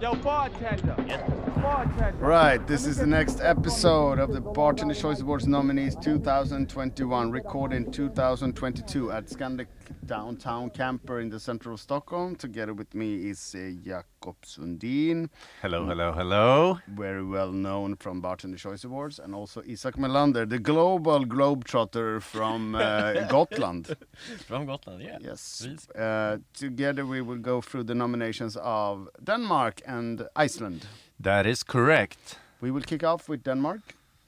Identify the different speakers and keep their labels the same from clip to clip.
Speaker 1: Yo, bartender. Bartender.
Speaker 2: Right, this is the next episode of the Bartender Choice Awards nominees 2021, recorded in 2022 at Scandic Downtown Camper in the center of Stockholm. Together with me is uh, Jakob Sundin,
Speaker 3: Hello, hello, hello.
Speaker 2: very well known from Bartender Choice Awards, and also Isac Melander, the global globetrotter from uh, Gotland.
Speaker 4: From Gotland, yeah.
Speaker 2: Yes. Uh, together we will go through the nominations of Denmark and Iceland.
Speaker 3: That is correct.
Speaker 2: We will kick off with Denmark.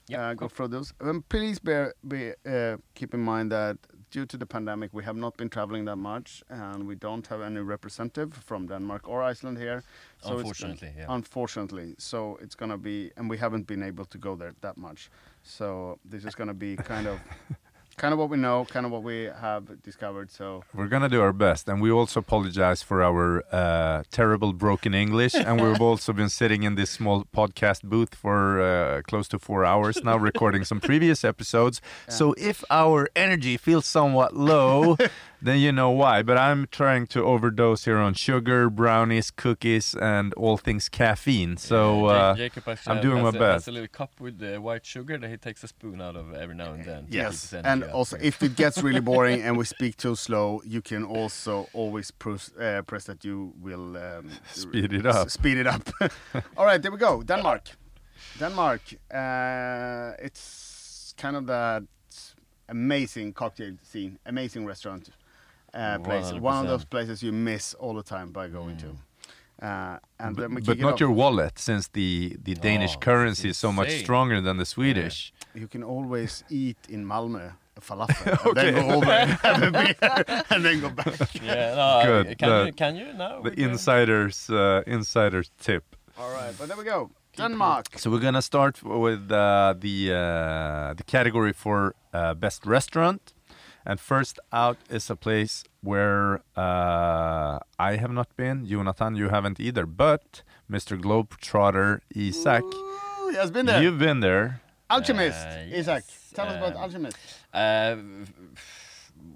Speaker 4: Yeah,
Speaker 2: uh, go through those. Um, please bear, be, uh, keep in mind that due to the pandemic, we have not been traveling that much, and we don't have any representative from Denmark or Iceland here. gonna-
Speaker 4: Unfortunately, yeah.
Speaker 2: Unfortunately, so it's gonna be, and we haven't been able to go there that much. So this is gonna be kind of, kind of what we know, kind of what we have discovered. So
Speaker 3: We're gonna do our best, and we also apologize for our uh, terrible broken English. and we've also been sitting in this small podcast booth for uh, close to four hours now, recording some previous episodes. So if our energy feels somewhat low, then you know why. But I'm trying to overdose here on sugar, brownies, cookies, and all things caffeine. So uh,
Speaker 4: Jakob actually
Speaker 3: I'm doing my
Speaker 4: a, has
Speaker 3: best.
Speaker 4: a little cup with the white sugar that he takes a spoon out of every now and then. to keep his energy
Speaker 2: and
Speaker 4: up.
Speaker 2: also if it gets really boring and we speak too slow, you can also always press, uh, press that you will um,
Speaker 3: Speed it up.
Speaker 2: Speed it up. All right, there we go. Denmark. Denmark. Uh, it's kind of that amazing cocktail scene, amazing restaurant uh, place. One of those places you miss all the time by going to. Uh, and then we
Speaker 3: but not
Speaker 2: off.
Speaker 3: your wallet, since the, the Danish
Speaker 4: Oh,
Speaker 3: currency is so much stronger than the Swedish.
Speaker 2: You can always eat in Malmö falafel and then go over and have a beer and then go back.
Speaker 4: yeah, no,
Speaker 3: Good,
Speaker 4: Can
Speaker 3: the-
Speaker 4: you? Can you? No.
Speaker 3: The
Speaker 4: can-
Speaker 3: insider's uh, insider's tip.
Speaker 2: All right, but there we go. Denmark.
Speaker 3: So we're gonna start with uh, the uh, the category for uh, best restaurant, and first out is a place where uh, I have not been. Jonatan, you haven't either. But Mr. Globetrotter Isac,
Speaker 2: Ooh, he has been there.
Speaker 3: you've been there.
Speaker 2: Alchemist,
Speaker 4: Uh,
Speaker 2: Isac.
Speaker 4: yes,
Speaker 2: Tell us about
Speaker 4: um,
Speaker 2: Alchemist.
Speaker 4: Uh,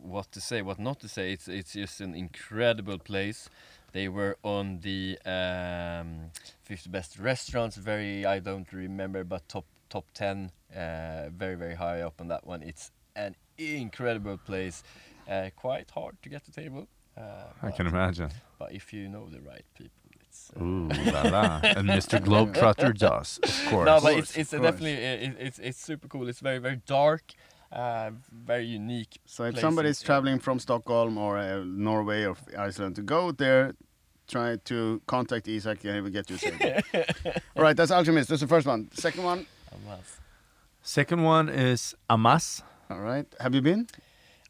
Speaker 4: what to say, what not to say. It's it's just an incredible place. They were on the um, 50 best restaurants. Very, I don't remember, but top top 10. Uh, very very high up on that one. It's an incredible place. Uh, quite hard to get a table. Uh,
Speaker 3: I can imagine.
Speaker 4: but if you know the right people, it's. Uh,
Speaker 3: Ooh la la! And Mr. Globetrotter does, of course.
Speaker 4: no, but
Speaker 2: course,
Speaker 4: it's it's
Speaker 2: course.
Speaker 4: definitely it, it's it's super cool. It's very very dark, uh, very unique.
Speaker 2: So if
Speaker 4: places.
Speaker 2: somebody's traveling from Stockholm or uh, Norway or Iceland to go there, try to contact Isac and he will get you a. All right, that's Alchemist. That's the first one. Second one.
Speaker 4: Amas.
Speaker 3: Second one is Amas.
Speaker 2: All right. Have you been?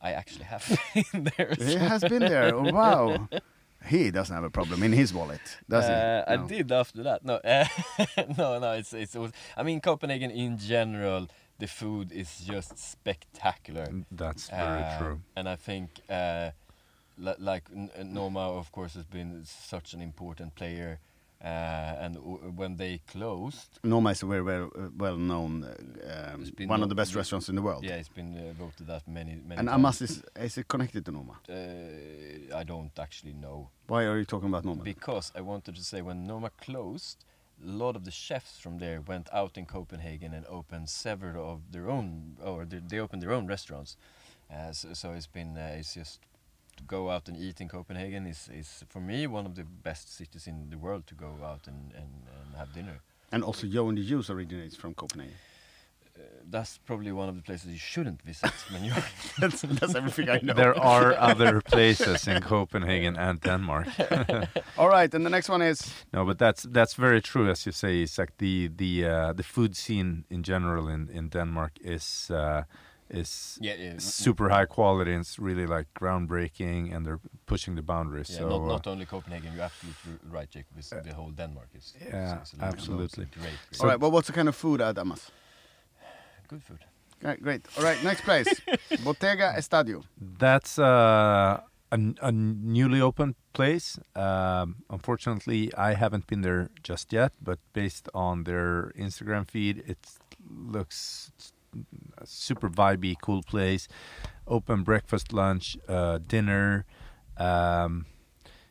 Speaker 4: I actually have been there. as
Speaker 2: He
Speaker 4: well.
Speaker 2: has been there. Oh, wow. He doesn't have a problem in his wallet, does he?
Speaker 4: Uh, I did after that. No, uh, no, no. It's it's. always- I mean, Copenhagen in general, the food is just spectacular.
Speaker 3: That's very
Speaker 4: Uh,
Speaker 3: true.
Speaker 4: And I think, uh, like N- N- of course, has been such an important player. Uh, and w- when they closed,
Speaker 2: Noma is a very, very uh, well-known, uh, um, one of the best restaurants in the world.
Speaker 4: yeah, it's been uh, voted that many, many
Speaker 2: And
Speaker 4: times.
Speaker 2: Amas is, is it connected to Noma?
Speaker 4: Uh, I don't actually know.
Speaker 2: Why are you talking about Noma?
Speaker 4: Because I wanted to say when Noma closed, a lot of the chefs from there went out in Copenhagen and opened several of their own, or they, they opened their own restaurants. Uh, so, so it's been, uh, it's just to go out and eat in Copenhagen is, is for me one of the best cities in the world to go out and, and, and have dinner.
Speaker 2: And also Joe and the Juice originates from Copenhagen.
Speaker 4: Uh, that's probably one of the places you shouldn't visit when you're.
Speaker 2: that's, that's everything I know.
Speaker 3: There are other places in Copenhagen and Denmark.
Speaker 2: All right, and the next one is
Speaker 3: No, but that's that's very true, as you say, Isac. The the uh, the food scene in general in in Denmark is uh, is
Speaker 4: yeah, yeah,
Speaker 3: super high quality and it's really like groundbreaking, and they're pushing the boundaries.
Speaker 4: Yeah,
Speaker 3: so
Speaker 4: not,
Speaker 3: uh,
Speaker 4: not only Copenhagen. You're absolutely r- right, Jakob. It's the whole Denmark is. is-
Speaker 3: yeah,
Speaker 4: is a little-
Speaker 3: absolutely.
Speaker 4: Great. great.
Speaker 2: all right. Well, what's the kind of food at Amas?
Speaker 4: Good food.
Speaker 2: Great, great. All right, next place, Bottega Estadio.
Speaker 3: That's uh, a, n- a newly opened place. Um, unfortunately, I haven't been there just yet, but based on their Instagram feed, it looks a super vibey, cool place. open breakfast, lunch, uh, dinner. Um,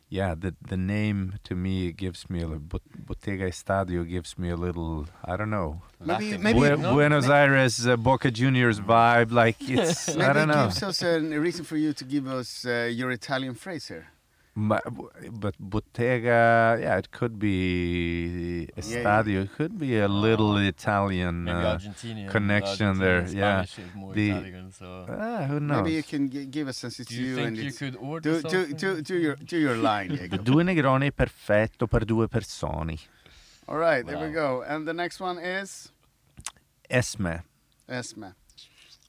Speaker 3: yeah, the the name to me gives me a little, Bottega Estadio gives me a little I don't know
Speaker 2: Maybe- maybe-
Speaker 3: Bu-
Speaker 4: No?
Speaker 3: Buenos Aires uh, Boca Juniors vibe. Like it's I
Speaker 2: Maybe
Speaker 3: don't
Speaker 2: it
Speaker 3: know.
Speaker 2: gives us a reason for you to give us uh, your Italian phrase here.
Speaker 3: Ma- but Bottega, yeah, it could be Estadio. It could be a little Italian.
Speaker 4: Maybe
Speaker 3: uh,
Speaker 4: Argentinian
Speaker 3: connection there,
Speaker 4: Argentinian
Speaker 3: yeah.
Speaker 4: Is more
Speaker 3: The-
Speaker 4: Italian, so.
Speaker 3: ah, who knows?
Speaker 2: Maybe you can g- give us sense it's
Speaker 4: Do you
Speaker 2: you
Speaker 4: think
Speaker 2: and
Speaker 4: you could order
Speaker 2: do, do,
Speaker 4: something?
Speaker 2: do, do your do your line, Diego.
Speaker 3: Due Negroni perfetto per due persone.
Speaker 2: All right, there we go. And the next one is
Speaker 3: Esme.
Speaker 2: Esme.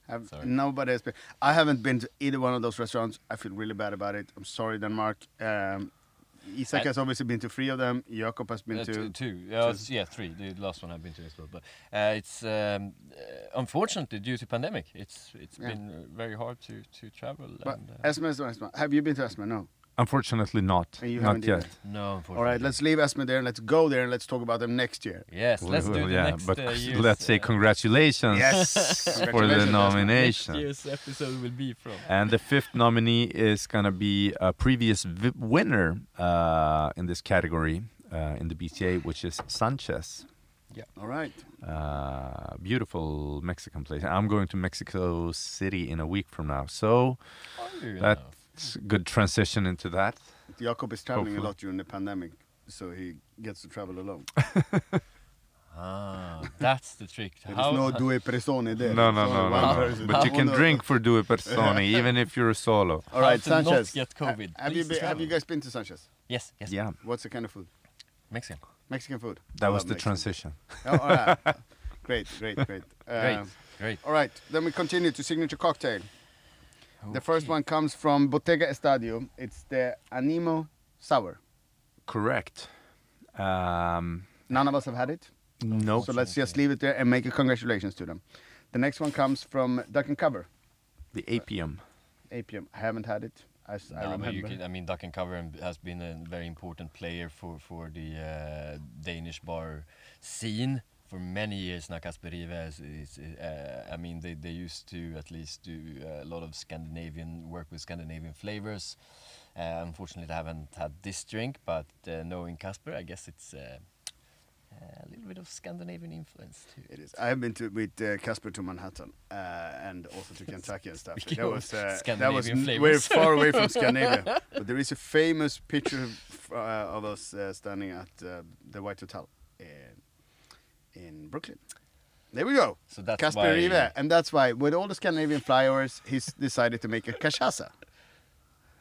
Speaker 2: Have
Speaker 4: Sorry.
Speaker 2: nobody has been. I haven't been to either one of those restaurants. I feel really bad about it. I'm sorry, Denmark. Um, Isac
Speaker 4: I-
Speaker 2: has obviously been to three of them. Jakob has been
Speaker 4: Uh,
Speaker 2: to.
Speaker 4: two, two. Yeah, it's- yeah, three. The last one I've been to as well. But uh, it's um, uh, unfortunately due to pandemic, it's it's
Speaker 2: Yeah.
Speaker 4: been uh, very hard to to travel.
Speaker 2: But
Speaker 4: and, uh,
Speaker 2: Esme is the next one. Have you been to Esme? No.
Speaker 3: Unfortunately, not.
Speaker 2: And you
Speaker 3: not
Speaker 2: haven't
Speaker 3: yet.
Speaker 2: either.
Speaker 4: no,
Speaker 2: All
Speaker 4: unfortunately.
Speaker 2: right, let's leave Esme there and let's go there and let's talk about them next year.
Speaker 4: Yes,
Speaker 3: Well,
Speaker 4: let's do
Speaker 3: well,
Speaker 4: the
Speaker 3: yeah,
Speaker 4: next
Speaker 3: but
Speaker 4: uh, year's,
Speaker 3: let's say
Speaker 4: uh,
Speaker 3: congratulations
Speaker 2: Yes.
Speaker 3: for the nomination.
Speaker 4: Next year's episode will be from.
Speaker 3: And the fifth nominee is going to be a previous vi- winner uh, in this category uh, in the BCA, which is Sanchez. Yeah.
Speaker 2: All right.
Speaker 3: Uh, beautiful Mexican place. I'm going to Mexico City in a week from now. So
Speaker 4: You
Speaker 3: That-
Speaker 4: know.
Speaker 3: It's a good transition into that.
Speaker 2: Jakob is traveling
Speaker 3: Hopefully.
Speaker 2: a lot during the pandemic, so he gets to travel alone.
Speaker 4: Ah, that's the trick.
Speaker 2: There
Speaker 4: How-
Speaker 2: is no due persone there.
Speaker 3: No,
Speaker 2: It's
Speaker 3: no, no,
Speaker 2: one
Speaker 3: no.
Speaker 2: person.
Speaker 3: But you can drink for due persone, even if you're solo.
Speaker 2: All right,
Speaker 4: how
Speaker 2: right,
Speaker 4: to not
Speaker 2: Sanchez.
Speaker 4: get COVID.
Speaker 2: Ha- Have you,
Speaker 4: Please
Speaker 2: been, have you guys been to Sanchez?
Speaker 4: Yes, yes.
Speaker 3: Yeah,
Speaker 2: What's the kind of food?
Speaker 4: Mexican.
Speaker 2: Mexican food.
Speaker 3: that was the
Speaker 2: Mexican.
Speaker 3: transition.
Speaker 2: Oh, all right. great, great, great.
Speaker 4: Great,
Speaker 2: Um,
Speaker 4: great.
Speaker 2: all right, then we continue to signature cocktail. The first one comes from Bottega Estadio. It's the Animo Sour.
Speaker 3: Correct. Um,
Speaker 2: None of us have had it,
Speaker 3: no,
Speaker 2: so let's just leave it there and make a congratulations to them. The next one comes from Duck and Cover.
Speaker 3: the APM.
Speaker 2: APM. I haven't had it. As I
Speaker 4: No, but you
Speaker 2: remember.
Speaker 4: can, I mean, Duck and Cover has been a very important player for for the uh, Danish bar scene for many years now. Casper Rive is, is uh, I mean, they, they used to at least do a lot of Scandinavian work with Scandinavian flavors. Uh, unfortunately, I haven't had this drink, but uh, knowing Casper, I guess it's uh, a little bit of Scandinavian influence too.
Speaker 2: It is. I have been to with uh, Casper to Manhattan uh, and also to Kentucky and stuff. That was uh, that was
Speaker 4: Scandinavian
Speaker 2: n- very
Speaker 4: flavors.
Speaker 2: far away from Scandinavia. but there is a famous picture f- uh, of us uh, standing at uh, the Wythe Hotel in in Brooklyn. There we go.
Speaker 4: So that's
Speaker 2: Casper
Speaker 4: why.
Speaker 2: Rive, and that's why with all the Scandinavian flyovers, he's decided to make a cachaça.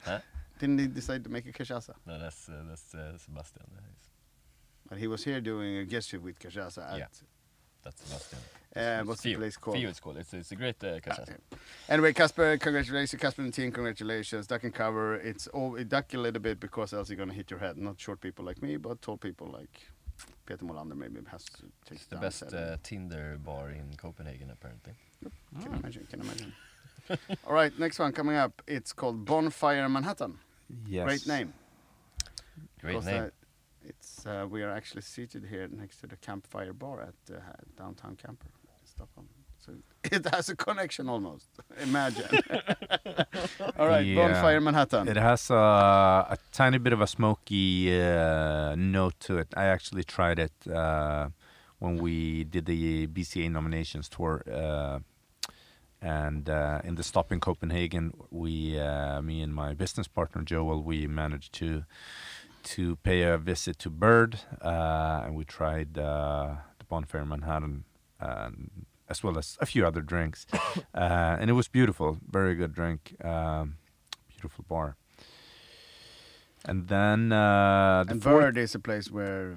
Speaker 4: Huh?
Speaker 2: Didn't he decide to make a cachaça?
Speaker 4: No, that's uh, that's uh, Sebastian. Uh,
Speaker 2: But he was here doing a guest trip with cachaça at.
Speaker 4: Yeah. That's Sebastian.
Speaker 2: Uh, what's the place called?
Speaker 4: Fio it's called. It's, it's a great uh, cachaça.
Speaker 2: Okay. Anyway, Casper, congratulations. Casper and team, congratulations. Duck and cover. It's all it duck a little bit because else you're gonna hit your head. Not short people like me, but tall people like Peter Molander maybe has to take
Speaker 4: It's the best uh, Tinder bar in Copenhagen, apparently.
Speaker 2: Can imagine. Can imagine. all right, next one coming up. It's called Bonfire Manhattan.
Speaker 3: Yes.
Speaker 2: Great name.
Speaker 4: Great
Speaker 2: Because,
Speaker 4: name.
Speaker 2: uh, it's uh, we are actually seated here next to the campfire bar at uh, downtown Camper in Stockholm. So it has a connection almost. Imagine. all right,
Speaker 3: Yeah.
Speaker 2: Bonfire Manhattan.
Speaker 3: It has a, a tiny bit of a smoky uh, note to it. I actually tried it uh, when we did the BCA nominations tour. Uh, and uh, in the stop in Copenhagen, we, uh, me and my business partner Joel, we managed to to pay a visit to Bird, uh, and we tried uh, the Bonfire Manhattan, um, as well as a few other drinks, uh, and it was beautiful. Very good drink. Um, beautiful bar. And then uh, the
Speaker 2: and Bird is a place where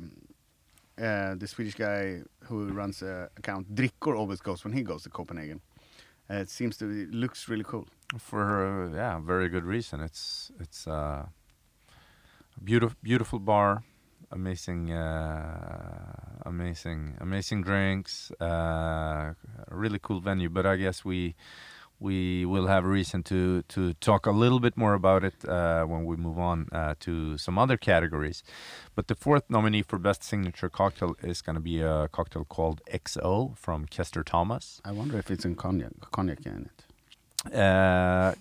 Speaker 2: uh, the Swedish guy who runs the account Drickor always goes when he goes to Copenhagen. Uh, it seems to it looks really cool.
Speaker 3: for uh, yeah, very good reason. It's it's uh, a beautiful beautiful bar, amazing uh, amazing amazing drinks, uh, a really cool venue. But I guess we we will have reason to to talk a little bit more about it uh, when we move on uh, to some other categories. But the fourth nominee for best signature cocktail is going to be a cocktail called XO from Kester Thomas.
Speaker 2: I wonder if it's in cognac, cognac in it.
Speaker 3: Uh,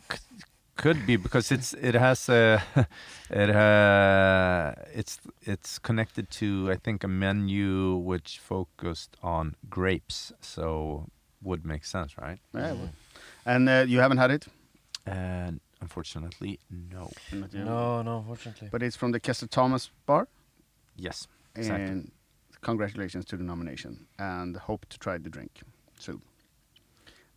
Speaker 3: could be because it's it has a it uh it's it's connected to I think a menu which focused on grapes, so would make sense, right?
Speaker 2: Yeah, well. And uh, you haven't had it?
Speaker 3: And unfortunately, no.
Speaker 4: No, no, unfortunately.
Speaker 2: But it's from the Kester Thomas bar.
Speaker 3: Yes, exactly.
Speaker 2: And congratulations to the nomination and hope to try the drink soon.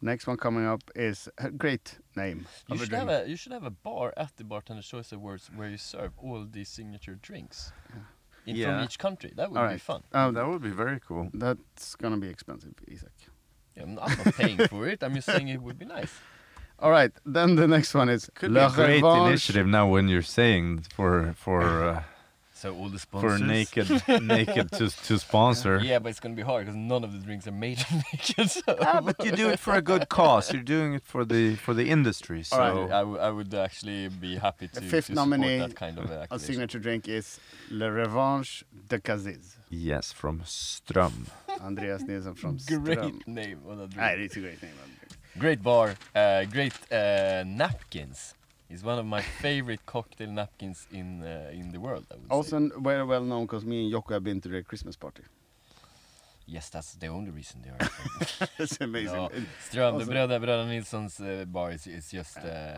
Speaker 2: Next one coming up is a great name.
Speaker 4: You
Speaker 2: of a
Speaker 4: should have
Speaker 2: drink.
Speaker 4: a you should have a bar at the Bartender Choice Awards where you serve all these signature drinks in,
Speaker 3: Yeah.
Speaker 4: from each country. That would
Speaker 2: All
Speaker 4: be
Speaker 2: right.
Speaker 4: fun.
Speaker 2: Oh,
Speaker 3: that would be very cool.
Speaker 2: that's gonna be expensive, Isac.
Speaker 4: Yeah, I'm I'm not paying for it. I'm just saying it would be nice.
Speaker 2: All right, then the next one is
Speaker 3: Could be a great
Speaker 2: Revanche.
Speaker 3: initiative now when you're saying for for uh,
Speaker 4: So all the
Speaker 3: for naked naked to to sponsor.
Speaker 4: Yeah, but it's gonna be hard because none of the drinks are made naked. So
Speaker 3: Ah, but you do it for a good cause. You're doing it for the for the industry. So
Speaker 2: All right.
Speaker 4: I, w- I would actually be happy to,
Speaker 2: The fifth
Speaker 4: to
Speaker 2: nominee
Speaker 4: support that kind of
Speaker 2: A signature drink is Le Revanche de Caziz.
Speaker 3: yes, from Ström.
Speaker 2: Andreas Nilsson from Ström.
Speaker 4: Great name on that
Speaker 2: Ah,
Speaker 4: drink.
Speaker 2: it's a great name. of the drink.
Speaker 4: Great bar, uh, great uh, napkins. It's one of my favorite cocktail napkins in uh, in the world. I would
Speaker 2: Also
Speaker 4: say.
Speaker 2: n- very well known because me and Jocko have been to their Christmas party.
Speaker 4: Yes, that's the only reason they are.
Speaker 2: It's amazing.
Speaker 4: no,
Speaker 2: It-
Speaker 4: the Bröder, Bröder Nilssons uh, bar is, is just uh,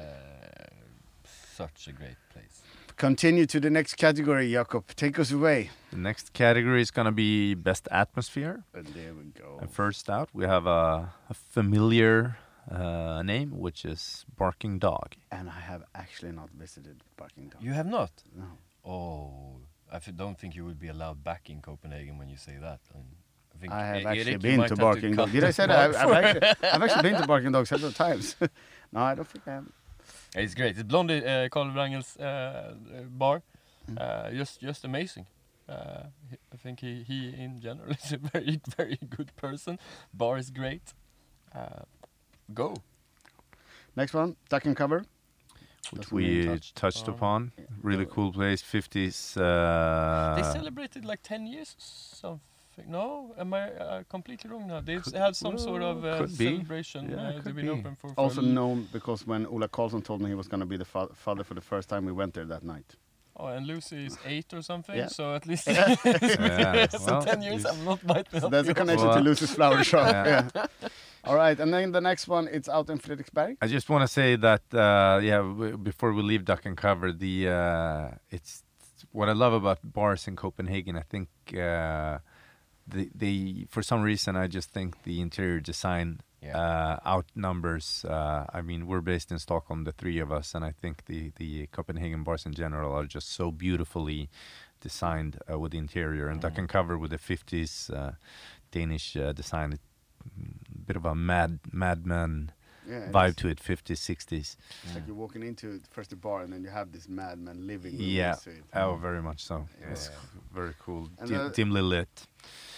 Speaker 4: such a great place.
Speaker 2: Continue to the next category, Jakob. Take us away.
Speaker 3: The next category is gonna be best atmosphere.
Speaker 2: And there we go.
Speaker 3: And first out, we have a, a familiar uh, name, which is Barking Dog.
Speaker 2: And I have actually not visited Barking Dog.
Speaker 4: You have not?
Speaker 2: No.
Speaker 4: Oh, I f- don't think you would be allowed back in Copenhagen when you say that. I, mean, I think
Speaker 2: I have actually
Speaker 4: Erik,
Speaker 2: been to Barking Dog. Did I say that? I've, I've, actually, I've actually been to Barking Dog several times. no, I don't think I have.
Speaker 4: It's great. It's Blondie, uh, Carl Wrangel's uh, uh, bar.
Speaker 2: Mm.
Speaker 4: Uh, just, just amazing. Uh, I think he, he in general is a very, very good person. Bar is great. Uh, go.
Speaker 2: Next one, Duck and Cover.
Speaker 3: which
Speaker 2: That's the
Speaker 3: we
Speaker 2: touch.
Speaker 3: touched
Speaker 4: Um,
Speaker 3: upon.
Speaker 2: yeah.
Speaker 3: Really cool place, 50s. Uh,
Speaker 4: they celebrated like 10 years something. No, am I uh, completely wrong now? They've
Speaker 3: Could-
Speaker 4: had some sort of uh,
Speaker 3: could be.
Speaker 4: celebration.
Speaker 3: Yeah,
Speaker 4: uh, they've
Speaker 3: could
Speaker 4: been
Speaker 3: be.
Speaker 4: open for, for
Speaker 2: Also known because when Ola Carlson told me he was going to be the fa- father for the first time, we went there that night.
Speaker 4: Oh, and Lucy is eight or something.
Speaker 2: Yeah.
Speaker 4: So at least
Speaker 3: Yeah,
Speaker 4: so
Speaker 3: well,
Speaker 4: ten years. I'm not biting
Speaker 2: So
Speaker 4: off
Speaker 2: there's a
Speaker 4: yours.
Speaker 2: connection to Lucy's Flower Shop.
Speaker 3: yeah.
Speaker 2: yeah. All right, and then the next one, it's out in Frederiksberg.
Speaker 3: I just want to say that uh, yeah, w- before we leave Duck and Cover, the uh, it's what I love about bars in Copenhagen. I think uh, the the for some reason I just think the interior design
Speaker 4: Yeah.
Speaker 3: uh, outnumbers. Uh, I mean, we're based in Stockholm, the three of us, and I think the the Copenhagen bars in general are just so beautifully designed uh, with the interior. And Duck
Speaker 4: Mm.
Speaker 3: and Cover with the 50s uh, Danish uh, design, it, bit of a mad madman
Speaker 2: Yeah,
Speaker 3: vibe to it 50s 60s
Speaker 2: It's like you're walking into first the bar, and then you have this madman living.
Speaker 3: yeah oh very much so it's very cool Dim-
Speaker 2: the-
Speaker 3: dimly lit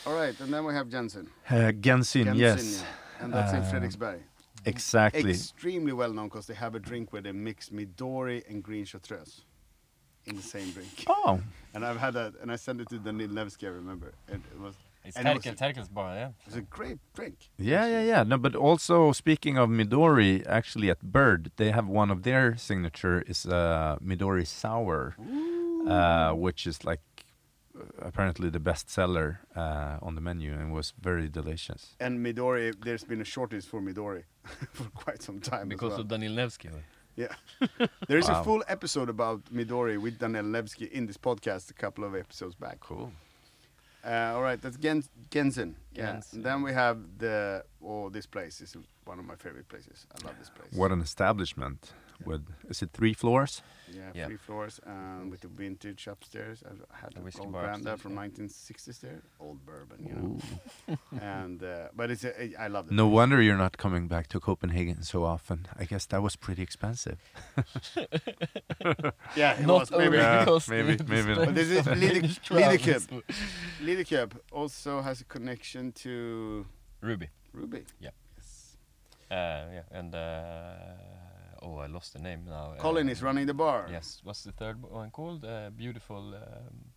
Speaker 2: All right, and then we have Jensen.
Speaker 3: uh,
Speaker 2: Gensyn,
Speaker 3: yes
Speaker 2: yeah. And that's in
Speaker 3: Uh,
Speaker 2: Frederiksberg.
Speaker 3: exactly
Speaker 2: Extremely well known because they have a drink where they mix Midori and green chartreuse in the same drink.
Speaker 3: oh
Speaker 2: And I've had that, and I sent it to Danil Nevsky, I remember. And it was,
Speaker 4: It's
Speaker 2: and it was,
Speaker 4: Terkel, Terkel's bar, yeah.
Speaker 2: it was a great drink.
Speaker 3: yeah yeah yeah no but also speaking of midori actually at bird they have one of their signature is uh, midori sour uh, which is like apparently the best seller uh, on the menu and was very delicious
Speaker 2: And Midori, there's been a shortage for Midori for quite some time.
Speaker 4: Because
Speaker 2: well.
Speaker 4: of Daniel Nevsky.
Speaker 2: Yeah. there is
Speaker 3: Wow.
Speaker 2: a full episode about Midori with Daniel Nevsky in this podcast a couple of episodes back.
Speaker 3: cool
Speaker 2: Uh, all right, that's Gens- Gensyn. Yeah.
Speaker 4: Gensyn.
Speaker 2: And then we have the, oh, this place is one of my favorite places. I love this place.
Speaker 3: what an establishment with is it three floors
Speaker 2: Yeah,
Speaker 4: Yeah.
Speaker 2: three floors um, with the vintage upstairs. I've had
Speaker 4: The
Speaker 2: a
Speaker 4: whiskey
Speaker 2: old
Speaker 4: bar
Speaker 2: from
Speaker 4: yeah.
Speaker 2: 1960s there. Old bourbon, you know. and uh, but it's a, I love it.
Speaker 3: No wonder you're not coming back to Copenhagen so often. I guess that was pretty expensive.
Speaker 2: Yeah, it
Speaker 4: Not
Speaker 2: was maybe.
Speaker 3: Yeah, maybe- maybe not.
Speaker 2: But this is Liede-
Speaker 4: Spanish travels.
Speaker 2: Lidkoeb. Lidkoeb also has a connection to
Speaker 4: Ruby.
Speaker 2: Ruby.
Speaker 4: Yeah.
Speaker 2: Yes.
Speaker 4: Uh, yeah, and uh, oh, I lost the name now.
Speaker 2: Colin
Speaker 4: uh,
Speaker 2: is running the bar.
Speaker 4: Yes, what's the third one called? Uh, beautiful. Um,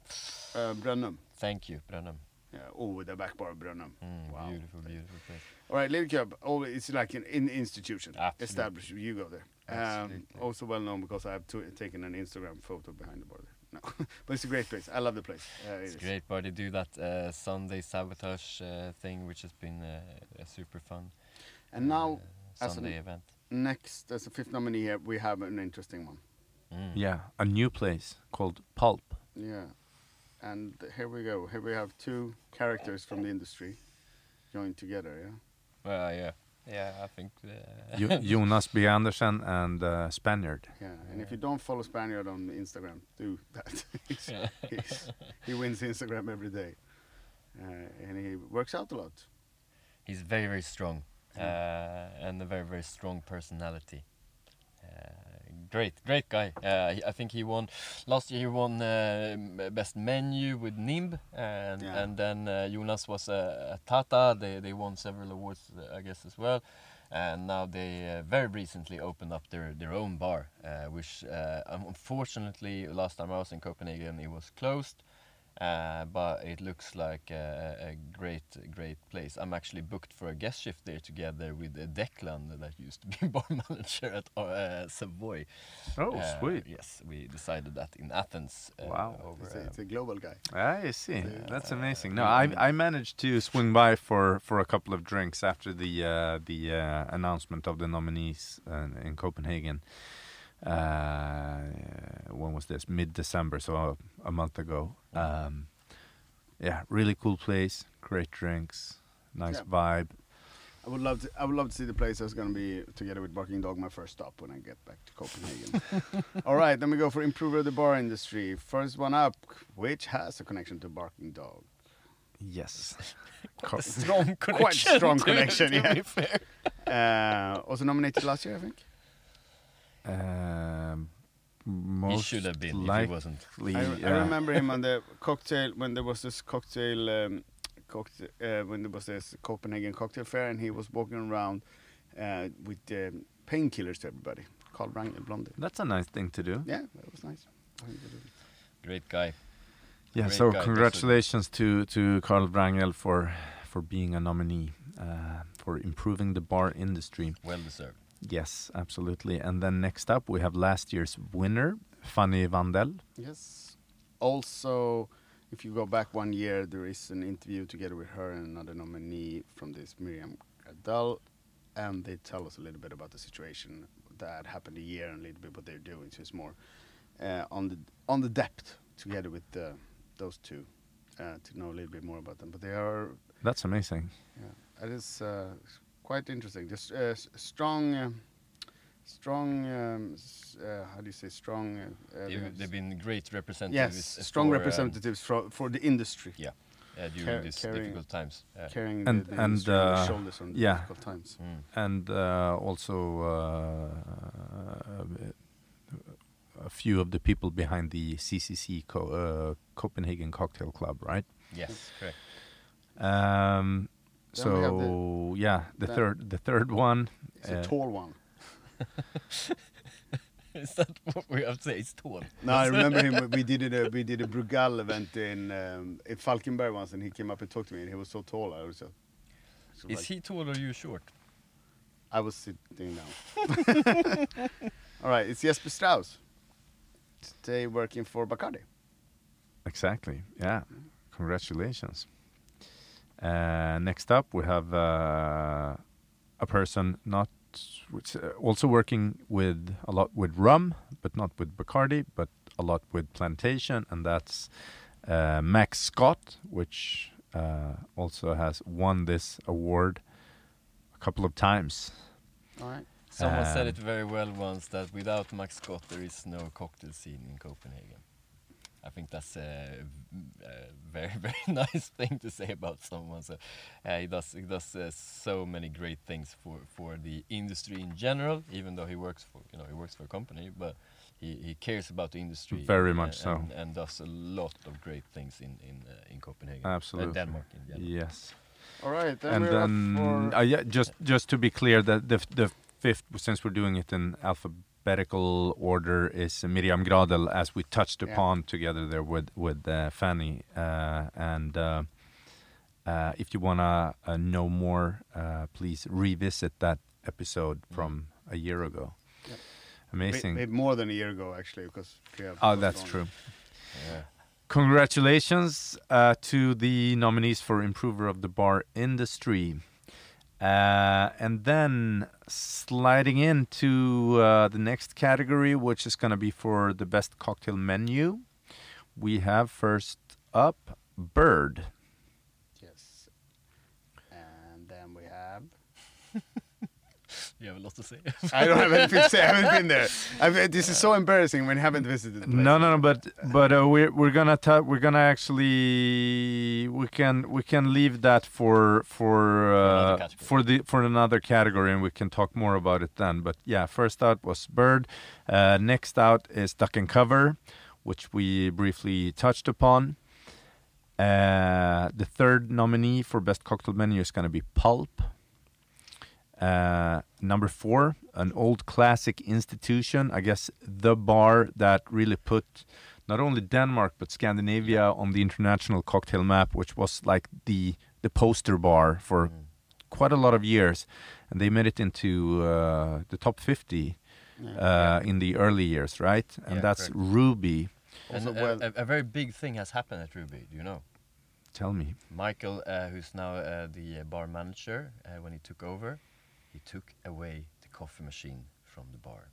Speaker 2: Uh,
Speaker 4: thank you, Brönnum.
Speaker 2: Yeah. Oh, the back bar of.
Speaker 4: Mm,
Speaker 2: Wow.
Speaker 4: Beautiful, beautiful place.
Speaker 2: All right, Little Cub. Oh, it's like an in institution
Speaker 4: Absolutely.
Speaker 2: established. You go there. Um,
Speaker 4: Absolutely.
Speaker 2: also well known because I have to, taken an Instagram photo behind the bar. There. No, but it's a great place. I love the place. Uh, it
Speaker 4: It's
Speaker 2: is.
Speaker 4: great, but they do that uh, Sunday sabotage uh, thing, which has been uh, a super fun
Speaker 2: And now,
Speaker 4: uh,
Speaker 2: as an-
Speaker 4: Sunday event.
Speaker 2: Next as a fifth nominee here, we have an interesting one.
Speaker 4: Mm.
Speaker 3: Yeah, a new place called Pulp.
Speaker 2: Yeah, and here we go. Here we have two characters from the industry joined together. Yeah.
Speaker 4: Well, yeah, yeah. I think. Uh,
Speaker 3: Jo- Jonas B. Andersen and uh, Spaniard.
Speaker 2: Yeah, and if you don't follow Spaniard on Instagram, do that. He's-
Speaker 4: Yeah.
Speaker 2: he's- he wins Instagram every day, uh, and he works out a lot.
Speaker 4: he's very, very strong, and a very, very strong personality. Uh, great, great guy. Uh, I think he won last year. He won uh, best menu with Nimb, and
Speaker 2: Yeah.
Speaker 4: and then uh, Jonas was a at Tata. They they won several awards, uh, I guess, as well. And now they uh, very recently opened up their their own bar, uh, which uh, unfortunately last time I was in Copenhagen it was closed. Uh, but it looks like a, a great, great place. I'm actually booked for a guest shift there together with uh, Declan, that used to be bar manager at uh, Savoy.
Speaker 3: Oh,
Speaker 4: Uh,
Speaker 3: sweet.
Speaker 4: Yes, we decided that in Athens. Uh,
Speaker 3: Wow.
Speaker 4: Over,
Speaker 2: It's a, it's a global guy.
Speaker 3: I see. That's
Speaker 4: uh,
Speaker 3: amazing. No, I I managed to swing by for for a couple of drinks after the uh, the uh, announcement of the nominees uh, in Copenhagen. Uh, when was this? Mid December, so a, a month ago. Um, yeah, really cool place. Great drinks. Nice
Speaker 2: Yeah.
Speaker 3: vibe.
Speaker 2: I would love to. I would love to see the place that's going to be together with Barking Dog. My first stop when I get back to Copenhagen. All right, then we go for improver of the bar industry. First one up, which has a connection to Barking Dog.
Speaker 3: Yes.
Speaker 4: a strong connection.
Speaker 2: Quite strong connection,
Speaker 4: to
Speaker 2: yeah.
Speaker 4: be fair.
Speaker 2: Uh, also nominated last year, I think.
Speaker 3: Um,
Speaker 4: He should have been if he wasn't.
Speaker 2: I, I remember him on the cocktail when there was this cocktail, um, cocktail uh, when there was this Copenhagen cocktail fair, and he was walking around uh, with um, painkillers to everybody. Carl Wrangel, Blondie.
Speaker 3: That's a nice thing to do.
Speaker 2: Yeah, that was nice. I think they did it.
Speaker 4: Great guy.
Speaker 3: Yeah,
Speaker 4: Great
Speaker 3: so
Speaker 4: guy,
Speaker 3: congratulations to to Carl Wrangel for for being a nominee uh, for improving the bar industry.
Speaker 4: Well deserved.
Speaker 3: Yes, absolutely. And then next up we have last year's winner, Fanny Vandel.
Speaker 2: Yes. Also, if you go back one year, there is an interview together with her and another nominee from this, Miriam Gardell, and they tell us a little bit about the situation that happened a year and a little bit what they're doing. So it's more uh, on the on the depth together with the, those two uh, to know a little bit more about them. But they are,
Speaker 3: That's amazing.
Speaker 2: yeah, it is uh, quite interesting. Just uh, strong. Uh, Strong, um, uh, how do you say strong? Uh, uh,
Speaker 4: They've, they've been great representatives.
Speaker 2: Yes,
Speaker 4: uh,
Speaker 2: strong
Speaker 4: for, um,
Speaker 2: representatives for for the industry,
Speaker 4: uh, during
Speaker 2: Car-
Speaker 4: these
Speaker 2: carrying-
Speaker 4: difficult times.
Speaker 2: Carrying
Speaker 3: And-
Speaker 2: the, the
Speaker 3: and,
Speaker 2: industry on their
Speaker 3: uh,
Speaker 2: shoulders on
Speaker 3: yeah.
Speaker 2: difficult times.
Speaker 4: mm.
Speaker 3: And uh, also uh, a few of the people behind the CCC Co- uh, Copenhagen Cocktail Club, right?
Speaker 4: Yes, correct.
Speaker 3: Um,
Speaker 2: Then we have
Speaker 3: so yeah, the
Speaker 2: then-
Speaker 3: third the third one.
Speaker 2: It's a
Speaker 3: uh,
Speaker 2: tall one.
Speaker 4: Is that what we have to say? It's tall.
Speaker 2: No, I remember him. We did. A, we did a Brugal event in um, in Falkenberg once, and he came up and talked to me, and he was so tall. I was so. so
Speaker 4: Is
Speaker 2: like-
Speaker 4: he tall or you short?
Speaker 2: I was sitting down. All right, it's Jesper Strauss. Today working for Bacardi.
Speaker 3: Exactly. Yeah. Congratulations. Uh, next up, we have uh, a person not which, uh, also working with a lot with rum, but not with Bacardi, but a lot with plantation, and that's uh, Max Scott, which uh, also has won this award a couple of times.
Speaker 2: All right.
Speaker 4: Someone said
Speaker 3: Um,
Speaker 4: it very well once that without Max Scott there is no cocktail scene in Copenhagen. I think that's a very very nice thing to say about someone. So uh, he does he does uh, so many great things for for the industry in general. Even though he works for you know he works for a company, but he, he cares about the industry
Speaker 3: Very much so.
Speaker 4: and, and does a lot of great things in in uh, in Copenhagen, Uh,
Speaker 3: Absolutely.
Speaker 4: Denmark in general.
Speaker 3: Yes.
Speaker 2: All right. Then
Speaker 3: and
Speaker 2: we're
Speaker 3: then
Speaker 2: up for
Speaker 3: uh, yeah, just just to be clear, that the the fifth, since we're doing it in alphabetical order, is Miriam Gradel, as we touched
Speaker 2: Yeah.
Speaker 3: upon together there with with uh, Fanny, uh, and uh, Uh, if you wanna uh, know more, uh, please revisit that episode
Speaker 4: Mm.
Speaker 3: from a year ago.
Speaker 2: Yep.
Speaker 3: Amazing.
Speaker 2: Maybe more than a year ago, actually, because we
Speaker 3: Oh,
Speaker 2: postponed
Speaker 3: that's
Speaker 2: it.
Speaker 3: true.
Speaker 4: Yeah.
Speaker 3: Congratulations uh, to the nominees for Improver of the Bar Industry. Uh, and then sliding into uh, the next category, which is going to be for the best cocktail menu, we have first up Bird.
Speaker 2: Yes. And then we have.
Speaker 4: You have a lot to say.
Speaker 2: I don't have anything to say. I haven't been there. I mean, this is so embarrassing when you haven't visited. The place.
Speaker 3: No, no, no, but but uh, we're we're gonna ta- we're gonna actually we can we can leave that for for uh, for the for another category and we can talk more about it then. But yeah, first out was Bird. Uh, next out is Duck and Cover, which we briefly touched upon. Uh, the third nominee for best cocktail menu is gonna be Pulp. Uh, number four, an old classic institution. I guess the bar that really put not only Denmark but Scandinavia on the international cocktail map, which was like the the poster bar for
Speaker 4: Mm.
Speaker 3: quite a lot of years, and they made it into uh, the top 50 uh, in the early years, right? And
Speaker 4: Yeah,
Speaker 3: that's
Speaker 4: correct.
Speaker 3: Ruby.
Speaker 2: Also,
Speaker 4: and
Speaker 2: well-
Speaker 4: a, a, a very big thing has happened at Ruby. Do you know?
Speaker 3: Tell me.
Speaker 4: Michael, uh, who's now uh, the uh, bar manager, uh, when he took over, he took away the coffee machine from the bar.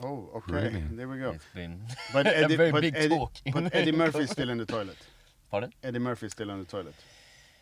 Speaker 2: Oh, okay.
Speaker 3: Really?
Speaker 2: There we go.
Speaker 4: It's been
Speaker 2: But
Speaker 4: a
Speaker 2: Eddie,
Speaker 4: very
Speaker 2: but
Speaker 4: big
Speaker 2: Eddie,
Speaker 4: talk.
Speaker 2: but Eddie Murphy is still in the toilet.
Speaker 4: Pardon?
Speaker 2: Eddie Murphy is still in the toilet.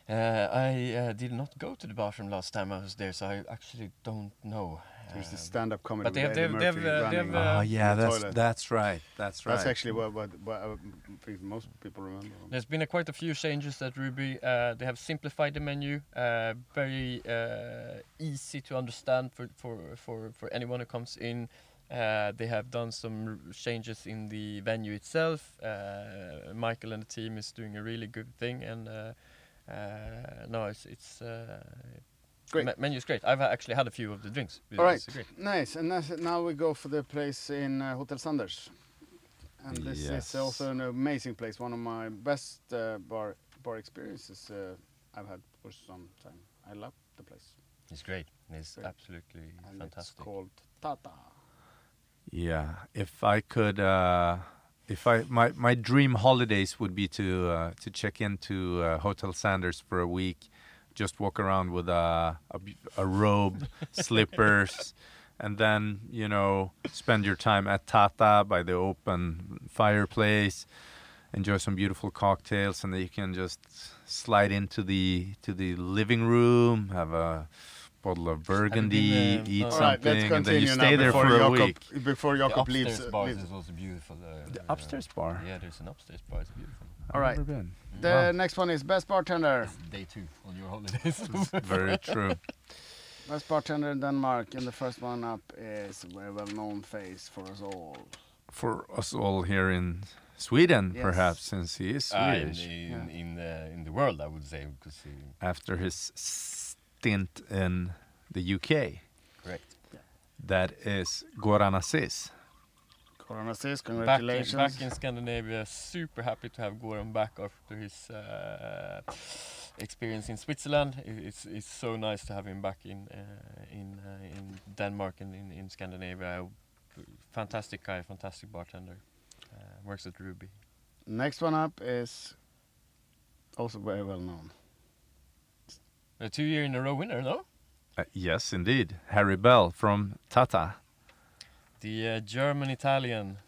Speaker 4: Uh, I uh, did not go to the bathroom last time I was there, so I actually don't know.
Speaker 2: There's the
Speaker 4: Um,
Speaker 2: stand-up comedy
Speaker 4: but they have-
Speaker 2: Eddie
Speaker 4: they have- they have, uh, they've, uh,
Speaker 3: oh yeah, that's
Speaker 2: toilet.
Speaker 3: that's right. That's right.
Speaker 2: That's actually what, what, what I think most people remember.
Speaker 4: There's been a quite a few changes at Ruby. Uh, they have simplified the menu, uh, very uh, easy to understand for, for, for, for anyone who comes in. Uh, they have done some r- changes in the venue itself. Uh, Michael and the team is doing a really good thing, and uh, uh, no, it's it's uh,
Speaker 2: Great.
Speaker 4: Me- menu is great. I've actually had a few of the drinks.
Speaker 2: All right, nice. And that's, now we go for the place in uh, Hotel Sanders. And this
Speaker 3: Yes.
Speaker 2: is also an amazing place. One of my best uh, bar bar experiences uh, I've had for some time. I love the place.
Speaker 4: It's great. It's
Speaker 2: Great.
Speaker 4: absolutely
Speaker 2: And
Speaker 4: fantastic.
Speaker 2: it's called Tata.
Speaker 3: Yeah, if I could, uh, if I my my dream holidays would be to uh, to check into uh, Hotel Sanders for a week, just walk around with a a robe, slippers, and then you know spend your time at Tata by the open fireplace, enjoy some beautiful cocktails, and then you can just slide into the to the living room, have a bottle of Burgundy,
Speaker 4: uh,
Speaker 3: eat
Speaker 4: All
Speaker 2: All right,
Speaker 3: something, and then you stay there
Speaker 2: before
Speaker 3: for a
Speaker 2: Jakob,
Speaker 3: week.
Speaker 2: Before
Speaker 4: The
Speaker 2: Jakob
Speaker 4: upstairs
Speaker 2: leaves. uh,
Speaker 4: bar
Speaker 2: leaves.
Speaker 4: is also beautiful. Uh,
Speaker 3: The
Speaker 4: uh,
Speaker 3: upstairs bar.
Speaker 4: Yeah, there's an upstairs bar. It's beautiful.
Speaker 2: All right.
Speaker 3: Never been.
Speaker 2: The
Speaker 3: Wow.
Speaker 2: next one is Best Bartender.
Speaker 4: It's day two on your holidays.
Speaker 3: Very true.
Speaker 2: Best Bartender in Denmark. And the first one up is a very well known face for us all.
Speaker 3: For us all here in Sweden,
Speaker 2: Yes.
Speaker 3: perhaps, since he is
Speaker 4: Uh, in,
Speaker 3: Swedish.
Speaker 4: in,
Speaker 2: Yeah.
Speaker 4: in, the, in the world, I would say, because
Speaker 3: After his stint in the UK,
Speaker 4: correct.
Speaker 3: that is Goran Aziz.
Speaker 2: Corona says,
Speaker 4: Back in,
Speaker 2: congratulations.
Speaker 4: back in Scandinavia, super happy to have Goran back after his uh, experience in Switzerland. It's it's so nice to have him back in uh, in uh, in Denmark and in, in Scandinavia. Fantastic guy, fantastic bartender. Uh, works at Ruby.
Speaker 2: Next one up is also very well known.
Speaker 4: A two year in a row winner, no?
Speaker 3: Uh, yes, indeed. Harry Bell from Tata,
Speaker 4: The uh, German Italian.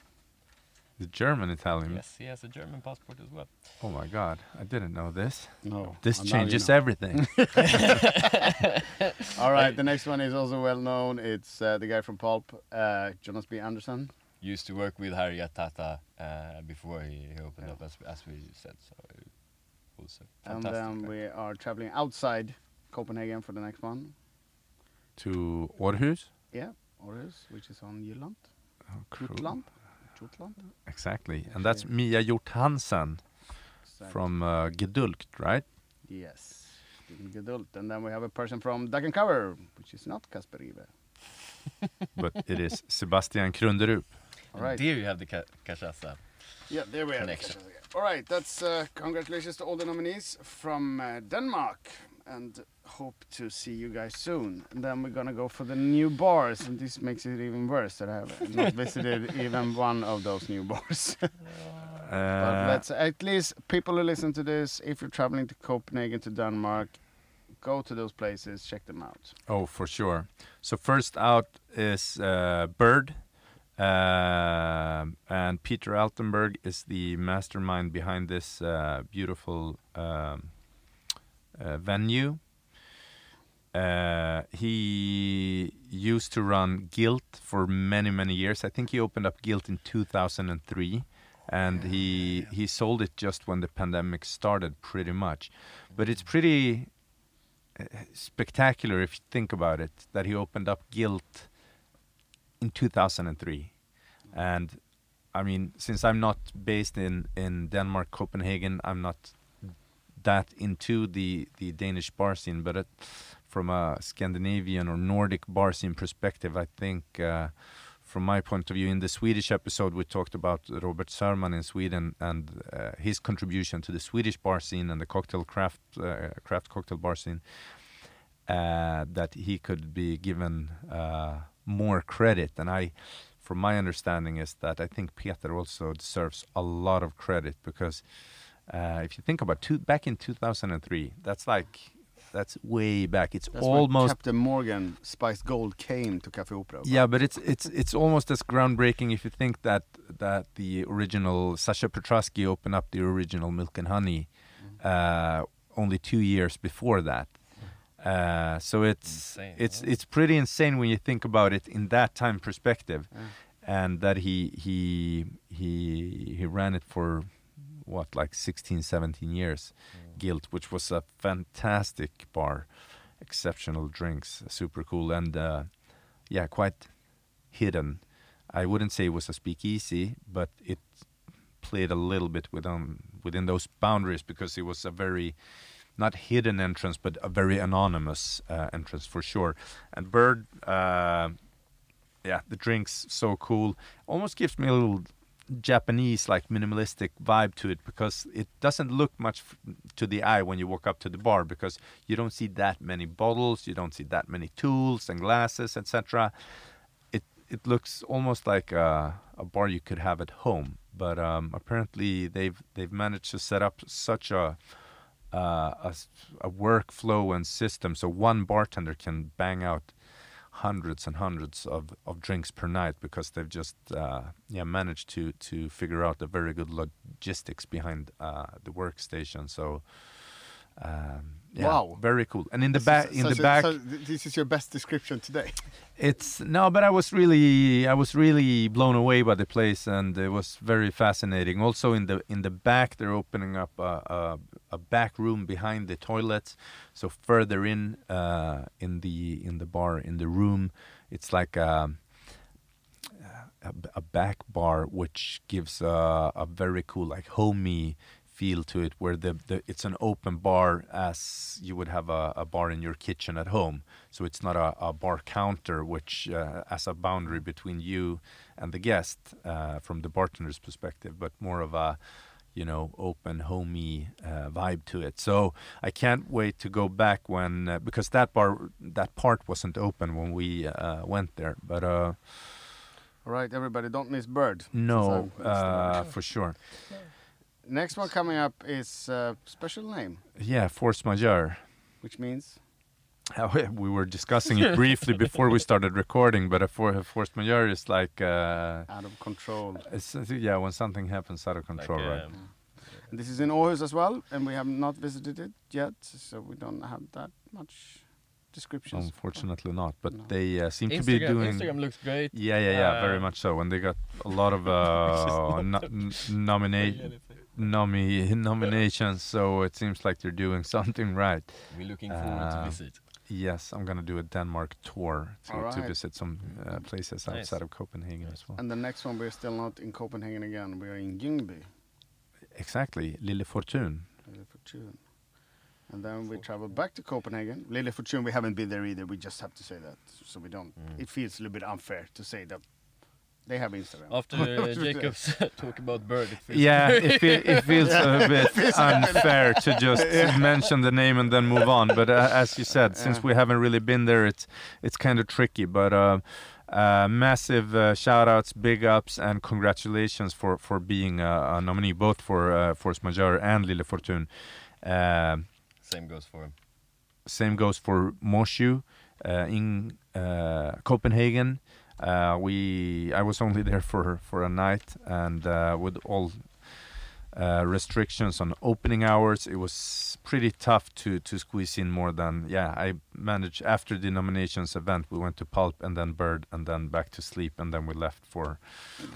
Speaker 3: the German Italian.
Speaker 4: Yes, he has a German passport as well.
Speaker 3: Oh my God, I didn't know this.
Speaker 2: No.
Speaker 3: This
Speaker 2: now you
Speaker 3: changes
Speaker 2: know.
Speaker 3: everything.
Speaker 2: All right, the next one is also well known. It's uh, the guy from Pulp, uh, Jonas B. Andersen.
Speaker 4: Used to work with Harry at Tata uh, before he, he opened
Speaker 2: Yeah.
Speaker 4: up, as, as we said. So it was
Speaker 2: And then we are traveling outside Copenhagen for the next one.
Speaker 3: to Århus.
Speaker 2: Yeah, Aarhus, which is on Jylland.
Speaker 3: Oh, cool.
Speaker 2: Jutland. Jutland.
Speaker 3: Exactly, and that's Mia Hjort Hansen
Speaker 2: So-
Speaker 3: from uh, Gedulgt, right?
Speaker 2: Yes, Stephen Gedult. And then we have a person from Duck and Cover, which is not Kasper Rive.
Speaker 3: but it is Sebastian Krunderup.
Speaker 2: All right.
Speaker 4: There you have the ca- cachaça.
Speaker 2: Yeah, there we are.
Speaker 4: Connection.
Speaker 2: All right, that's uh, congratulations to all the nominees from uh, Denmark, and hope to see you guys soon. And then we're gonna go for the new bars, and this makes it even worse that I have not visited even one of those new bars. but
Speaker 3: Uh,
Speaker 2: let's at least people who listen to this, if you're traveling to Copenhagen to Denmark, go to those places, check them out.
Speaker 3: Oh, for sure. So first out is uh, Bird, um and Peter Altenberg is the mastermind behind this uh, beautiful um, uh, venue. Uh, he used to run Guilt for many many years. I think he opened up Guilt in 2003, and he he sold it just when the pandemic started, pretty much. But it's pretty spectacular if you think about it that he opened up Guilt in 2003 and i mean since i'm not based in in denmark copenhagen i'm not that into the the danish bar scene but it, from a scandinavian or nordic bar scene perspective i think uh, from my point of view in the swedish episode we talked about robert Sörman in sweden and uh, his contribution to the swedish bar scene and the cocktail craft uh, craft cocktail bar scene uh, that he could be given uh, more credit. And I, from my understanding, is that I think Peter also deserves a lot of credit because uh, if you think about two, back in 2003, that's like that's way back. It's
Speaker 2: That's
Speaker 3: almost
Speaker 2: Captain Morgan Spiced Gold came to Café Opera.
Speaker 3: yeah, but it's it's it's almost as groundbreaking if you think that that the original Sasha Petraske opened up the original Milk and Honey uh, only two years before that. Uh, so it's
Speaker 4: Insane,
Speaker 3: it's
Speaker 4: huh?
Speaker 3: it's pretty insane when you think about it in that time perspective, and that he he he he ran it for what like 16 17 years. Guilt which was a fantastic bar. Exceptional drinks super cool. And uh, yeah quite hidden. I wouldn't say it was a speakeasy but it played a little bit within within those boundaries because it was a very not hidden entrance but a very anonymous uh, entrance for sure and bird uh, yeah the drinks so cool almost gives me a little Japanese like minimalistic vibe to it because it doesn't look much to the eye when you walk up to the bar because you don't see that many bottles, you don't see that many tools and glasses, etc. It it looks almost like a, a bar you could have at home, but um, apparently they've they've managed to set up such a uh, a, a workflow and system so one bartender can bang out hundreds and hundreds of, of drinks per night because they've just uh, yeah managed to to figure out the very good logistics behind uh, the workstation. So um, yeah,
Speaker 2: Wow.
Speaker 3: very cool. And in the back, in the
Speaker 2: a-
Speaker 3: back,
Speaker 2: so this is your best description today.
Speaker 3: it's no, but I was really I was really blown away by the place, and it was very fascinating. Also in the in the back, they're opening up a a, a back room behind the toilets. So further in uh, in the in the bar in the room, it's like a a, a back bar, which gives a, a very cool like homey feel to it where the, the it's an open bar as you would have a, a bar in your kitchen at home. So it's not a, a bar counter which uh, as a boundary between you and the guest uh, from the bartender's perspective but more of a you know open homey uh, vibe to it. So i can't wait to go back when uh, because that bar that part wasn't open when we uh, went there. But uh
Speaker 2: All right, everybody, don't miss Bird.
Speaker 3: no uh, for sure.
Speaker 2: The- Next one coming up is uh, special name,
Speaker 3: yeah force majeure
Speaker 2: which means
Speaker 3: we were discussing it briefly before we started recording, but a, for, a force majeure is like, uh,
Speaker 2: out of control.
Speaker 3: uh, yeah, when something happens out of control,
Speaker 4: like,
Speaker 3: right?
Speaker 4: um,
Speaker 2: And this is in Aarhus as well, and we have not visited it yet, so we don't have that much descriptions.
Speaker 3: Unfortunately not, but
Speaker 2: No.
Speaker 3: they uh, seem to be
Speaker 4: Instagram,
Speaker 3: doing.
Speaker 4: Instagram looks great.
Speaker 3: Yeah, yeah, yeah, very
Speaker 4: Uh,
Speaker 3: much so. And they got a lot of uh, no, n- nominate nomi- nominations, so it seems like they're doing something right.
Speaker 4: We're looking forward to
Speaker 3: Uh,
Speaker 4: visit.
Speaker 3: Yes, I'm gonna do a Denmark tour to,
Speaker 2: All
Speaker 3: to visit some uh, places
Speaker 4: Nice.
Speaker 3: outside of Copenhagen as well.
Speaker 2: And the next one, we're still not in Copenhagen again. We're in Lyngby,
Speaker 3: Exactly, Lille Fortune.
Speaker 2: Lille Fortune. And then we travel back to Copenhagen. Lille Fortune, we haven't been there either. We just have to say that, so we don't.
Speaker 4: Mm.
Speaker 2: It feels a little bit unfair to say that They have Instagram.
Speaker 4: After uh, Jakob's talk about bird, it feels
Speaker 3: Yeah, it, fe- it feels a bit unfair to just mention the name and then move on. But uh, as you said, since
Speaker 2: Yeah.
Speaker 3: we haven't really been there, it's it's kind of tricky. But uh, uh, massive uh, shout outs, big ups, and congratulations for for being a, a nominee both for uh, Force Majeure and Lille Fortune. Um
Speaker 4: Same goes for him.
Speaker 3: same goes for Moshu uh, in uh, Copenhagen. Uh, we I was only there for for a night, and uh, with all uh, restrictions on opening hours, it was pretty tough to to squeeze in more than yeah. I managed after the nominations event, we went to Pulp and then Bird and then back to sleep, and then we left for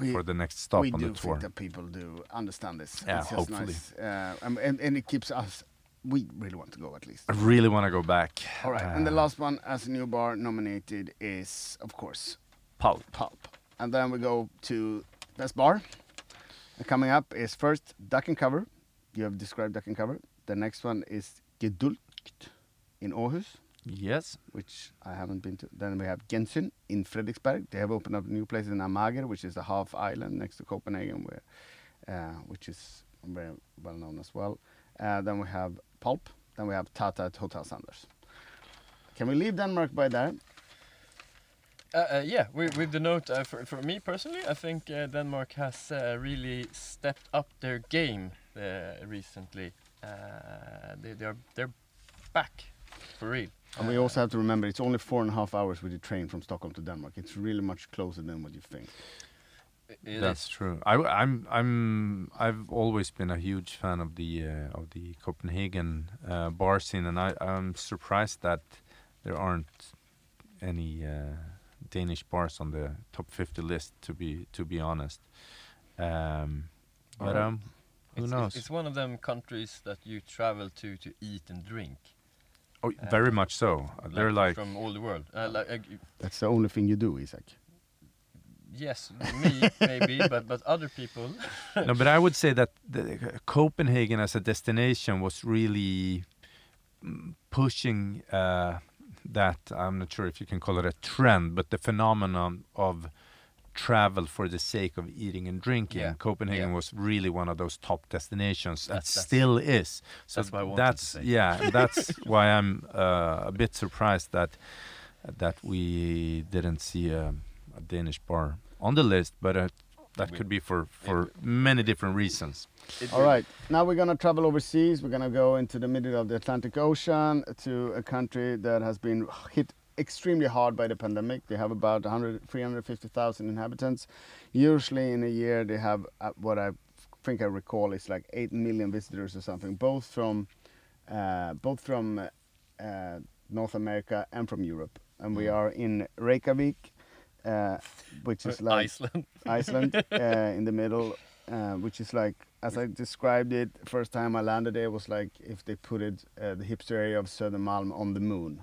Speaker 2: We-
Speaker 3: for the next stop
Speaker 2: we
Speaker 3: on
Speaker 2: do
Speaker 3: the tour.
Speaker 2: think that people do understand this.
Speaker 3: Yeah,
Speaker 2: it's just
Speaker 3: hopefully.
Speaker 2: nice. Uh, and, and, it keeps us. We really want to go at least.
Speaker 3: I really want to go back.
Speaker 2: All right. and the
Speaker 3: Uh,
Speaker 2: last one as a new bar nominated is, of course,
Speaker 3: Pulp.
Speaker 2: Pulp. And then we go to best bar. And coming up is first Duck and Cover. You have described Duck and Cover. The next one is Gedulgt in Aarhus,
Speaker 3: Yes.
Speaker 2: which I haven't been to. Then we have Gensyn in Frederiksberg. They have opened up a new place in Amager, which is a half island next to Copenhagen, where, uh, which is very well known as well. Uh, then we have Pulp. Then we have Tata at Hotel Sanders. Can we leave Denmark by there?
Speaker 4: Uh, uh, yeah, with, with the note uh, for, for me personally, I think uh, Denmark has uh, really stepped up their game uh, recently. Uh, they, they're they're back for real.
Speaker 2: And we also have to remember it's only four and a half hours with the train from Stockholm to Denmark. It's really much closer than what you think.
Speaker 4: It
Speaker 3: That's
Speaker 4: is.
Speaker 3: true. I, am I'm I've always been a huge fan of the uh, of the Copenhagen uh, bar scene, and I, I'm surprised that there aren't any uh, Danish bars on the top 50 list. To be to be honest, um, but
Speaker 2: Alright.
Speaker 3: um, who
Speaker 4: It's,
Speaker 3: knows?
Speaker 4: It's, it's one of them countries that you travel to to eat and drink.
Speaker 3: oh, very much so. They're like
Speaker 4: from all the world. Uh, like uh,
Speaker 2: That's the only thing you do, Isac.
Speaker 4: yes, me maybe, but but other people.
Speaker 3: no, but I would say that the, Copenhagen as a destination was really mm, pushing uh, that. I'm not sure if you can call it a trend, but the phenomenon of travel for the sake of eating and drinking.
Speaker 4: Yeah,
Speaker 3: Copenhagen
Speaker 4: yeah.
Speaker 3: was really one of those top destinations, and
Speaker 4: That's- that's-
Speaker 3: still is. So
Speaker 4: that's what I wanted to say.
Speaker 3: yeah, that's why I'm uh, a bit surprised that that we didn't see a, a Danish bar on the list, but. Uh, that
Speaker 4: We-
Speaker 3: could be for, for many different reasons.
Speaker 4: It
Speaker 2: All right, now we're gonna travel overseas. We're gonna go into the middle of the Atlantic Ocean to a country that has been hit extremely hard by the pandemic. They have about 100, 350,000 inhabitants. Usually in a year, they have uh, what I think I recall is like 8 million visitors or something, both from uh, both from uh, North America and from Europe. And we
Speaker 4: Mm.
Speaker 2: are in Reykjavik, uh, which is like
Speaker 4: Iceland.
Speaker 2: Iceland uh, in the middle, uh, which is like as I described it first time I landed there was like if they put it uh, the hipster area of Södermalm on the moon.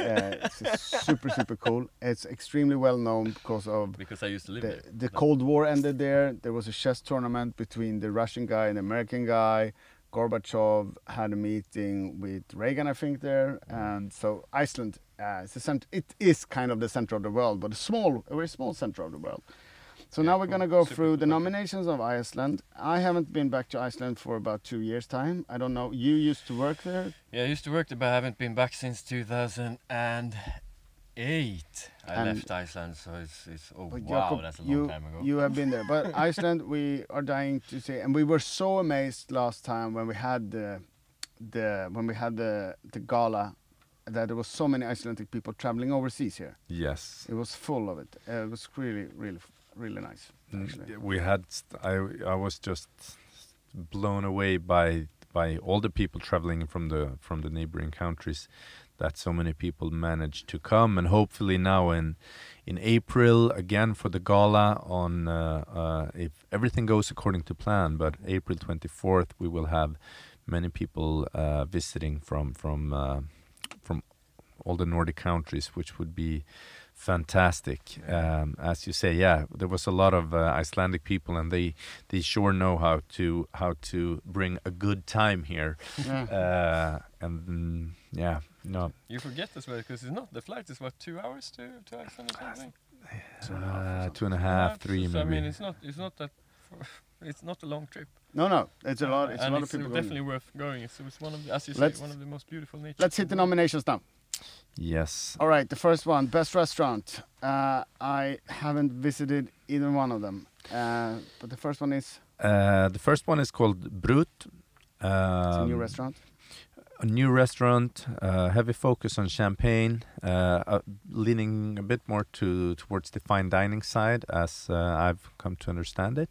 Speaker 2: Uh, it's super super cool. It's extremely well known because of
Speaker 4: because I used to live
Speaker 2: the,
Speaker 4: there.
Speaker 2: the
Speaker 4: but-
Speaker 2: Cold War ended there. There was a chess tournament between the Russian guy and the American guy. Gorbachev had a meeting with Reagan, I think, there, and so Iceland uh, is the cent- It is kind of the center of the world, but a small, a very small center of the world. So
Speaker 4: Yeah,
Speaker 2: now we're
Speaker 4: cool.
Speaker 2: gonna go
Speaker 4: Super
Speaker 2: through the nominations of Iceland. I haven't been back to Iceland for about two years' time. I don't know. You used to work there.
Speaker 4: Yeah, I used to work there, but I haven't been back since 2008. I
Speaker 2: And-
Speaker 4: left Iceland, so it's it's oh wow,
Speaker 2: Jakob,
Speaker 4: that's a long
Speaker 2: you,
Speaker 4: time ago.
Speaker 2: You have been there, but Iceland, we are dying to see, and we were so amazed last time when we had the, the when we had the the gala, that there was so many Icelandic people traveling overseas here.
Speaker 3: Yes.
Speaker 2: It was full of it. Uh, it was really, really, really nice. Actually.
Speaker 3: Mm, We had st- I I was just blown away by by all the people traveling from the from the neighboring countries that so many people managed to come and hopefully now in in April again for the gala on uh, uh, if everything goes according to plan but April 24th we will have many people uh, visiting from from uh, from all the Nordic countries which would be fantastic. Um, as you say, yeah, there was a lot of uh, Icelandic people, and they they sure know how to how to bring a good time here.
Speaker 2: Yeah.
Speaker 3: Uh, and mm, yeah, no,
Speaker 4: You forget as well because it's not the flight is what two hours to to Iceland or something.
Speaker 2: Two and a half or
Speaker 3: Uh,
Speaker 2: something.
Speaker 3: two and a half,
Speaker 4: Yeah, so, I mean, it's not it's not that it's not a long trip.
Speaker 2: No, no, it's a lot. It's
Speaker 4: and
Speaker 2: a lot
Speaker 4: it's
Speaker 2: of people.
Speaker 4: definitely
Speaker 2: Going.
Speaker 4: worth going. It's, it's one of the, as you
Speaker 2: Let's-
Speaker 4: say one of the most beautiful nature.
Speaker 2: Let's hit the nominations now.
Speaker 3: Yes.
Speaker 2: All right, the first one, best restaurant. Uh, I haven't visited either one of them, uh, but the first one is
Speaker 3: Uh, the first one is called Brut.
Speaker 2: it's a new
Speaker 3: Um,
Speaker 2: restaurant.
Speaker 3: a new restaurant, uh, heavy focus on champagne, uh, uh, leaning a bit more to towards the fine dining side, as uh, I've come to understand it.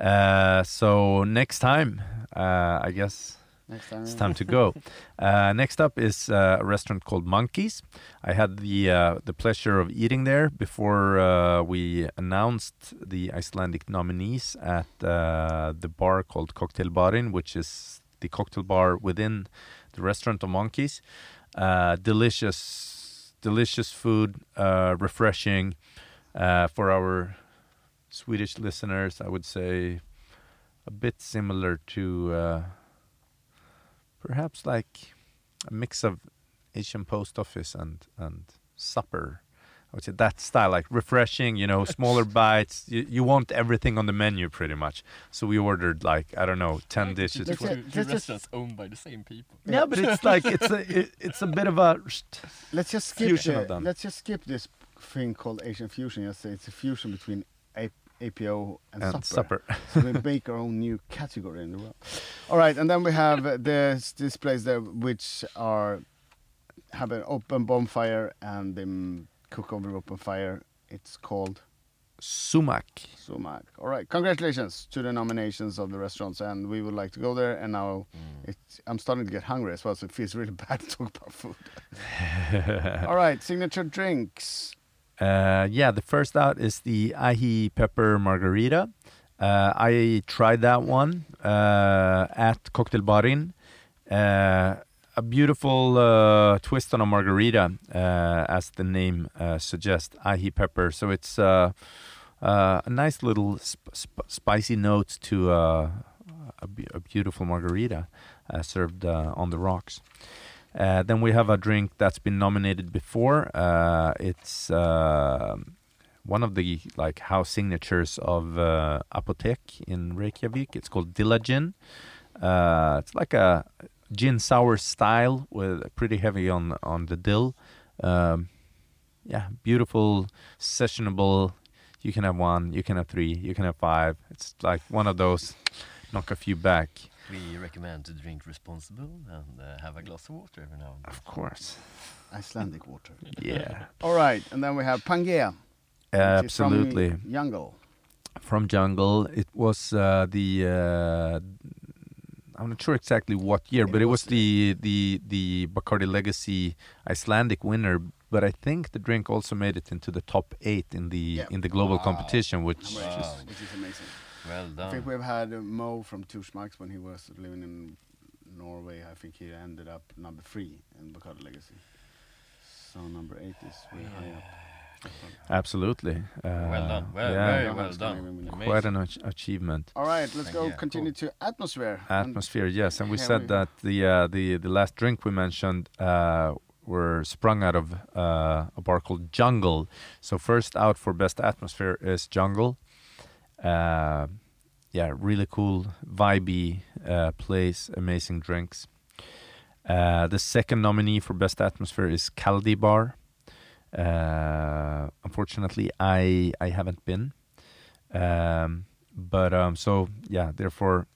Speaker 3: Uh, so next time, uh, I guess
Speaker 2: Next time.
Speaker 3: it's time to go. Uh, next up is uh, a restaurant called Monkeys. I had the uh, the pleasure of eating there before uh, we announced the Icelandic nominees at uh, the bar called Cocktail Barin, which is the cocktail bar within the restaurant of Monkeys. Uh, delicious, delicious food, uh, refreshing uh, for our Swedish listeners. I would say a bit similar to. Uh, perhaps like a mix of Asian post office and and supper. I would say that style, like refreshing, you know, smaller bites. You, you want everything on the menu pretty much. So we ordered like I don't know, ten dishes.
Speaker 2: Let's
Speaker 4: Two, two
Speaker 2: just-
Speaker 4: restaurants owned by the same people.
Speaker 3: Yeah, but it's like it's a it, it's a bit of a
Speaker 2: Let's just skip.
Speaker 3: Fusion
Speaker 2: the-
Speaker 3: of them.
Speaker 2: Let's just skip this thing called Asian fusion. Just say it's a fusion between A- APO and,
Speaker 3: and
Speaker 2: supper.
Speaker 3: supper.
Speaker 2: so we make our own new category in the world. All right, and then we have this place there which are have an open bonfire and they mm, cook over open fire. It's called
Speaker 3: Sumac.
Speaker 2: Sumac. All right, congratulations to the nominations of the restaurants, and we would like to go there. And now it's, I'm starting to get hungry as well, so it feels really bad to talk about food. All right, signature drinks.
Speaker 3: Uh, yeah, the first out is the ahi pepper margarita. Uh, I tried that one uh, at Cocktail Barin. Uh, a beautiful uh, twist on a margarita, uh, as the name suggests, ahi pepper. So it's a nice little sp- sp- spicy note to a, be- a beautiful margarita served on the rocks. Uh, then we have a drink that's been nominated before. Uh, it's uh, one of the like house signatures of uh, Apotek in Reykjavik. It's called Dilla Uh, it's like a gin sour style with pretty heavy on on the dill. Um, yeah, beautiful, sessionable. You can have one, you can have three, you can have five. It's like one of those. Knock a few back.
Speaker 4: We recommend to drink responsible and uh, have a glass of water every now and then.
Speaker 3: Of course.
Speaker 2: Icelandic water.
Speaker 3: Yeah.
Speaker 2: All right, and then we have Pangea. which is from
Speaker 3: Absolutely.
Speaker 2: Jungle.
Speaker 3: from Jungle. It was uh, the uh, I'm not sure exactly what year,
Speaker 2: It
Speaker 3: but it
Speaker 2: was
Speaker 3: was the the the Bacardi Legacy Icelandic winner. But I think the drink also made it into the top eight in the
Speaker 2: Yeah.
Speaker 3: in the global
Speaker 2: Wow.
Speaker 3: competition, which
Speaker 2: Which,
Speaker 4: Wow.
Speaker 2: is, which is amazing.
Speaker 4: Well
Speaker 2: I think we've had uh, Mo from Tushmarks when he was living in Norway. I think he ended up number three in Bacardi Legacy. So number eight is way high up.
Speaker 3: absolutely uh,
Speaker 4: well done. Well,
Speaker 3: yeah,
Speaker 4: very well done.
Speaker 2: gonna be
Speaker 4: Amazing.
Speaker 3: quite an ach- achievement.
Speaker 2: All right, let's go
Speaker 4: Yeah,
Speaker 2: continue to atmosphere. And
Speaker 3: Atmosphere, yes, and we said
Speaker 2: we-
Speaker 3: that the uh, the the last drink we mentioned uh, were sprung out of uh, a bar called Jungle. So first out for best atmosphere is Jungle. Uh, yeah, really cool, vibey uh, place, amazing drinks. Uh, the second nominee for best atmosphere is Kaldi Bar. Uh, unfortunately, I I haven't been, um, but um, so yeah, therefore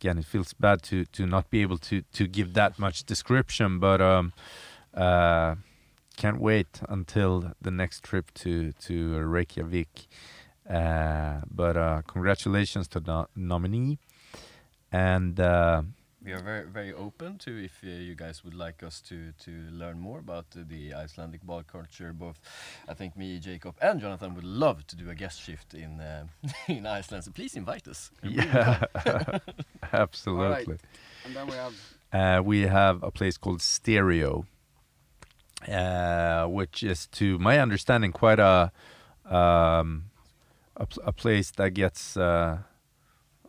Speaker 3: again, it feels bad to to not be able to to give that much description, but um, uh, can't wait until the next trip to to Reykjavik. Uh, but uh, congratulations to the nominee, and uh,
Speaker 4: We are very, very open to if uh, you guys would like us to to learn more about uh, the Icelandic ball culture. Both, I think me, Jakob, and Jonatan would love to do a guest shift in uh, in Iceland. So please invite us.
Speaker 3: Yeah, absolutely.
Speaker 2: right, and then we have
Speaker 3: Uh, we have a place called Stereo, uh, which is, to my understanding, quite a um, a, a place that gets uh,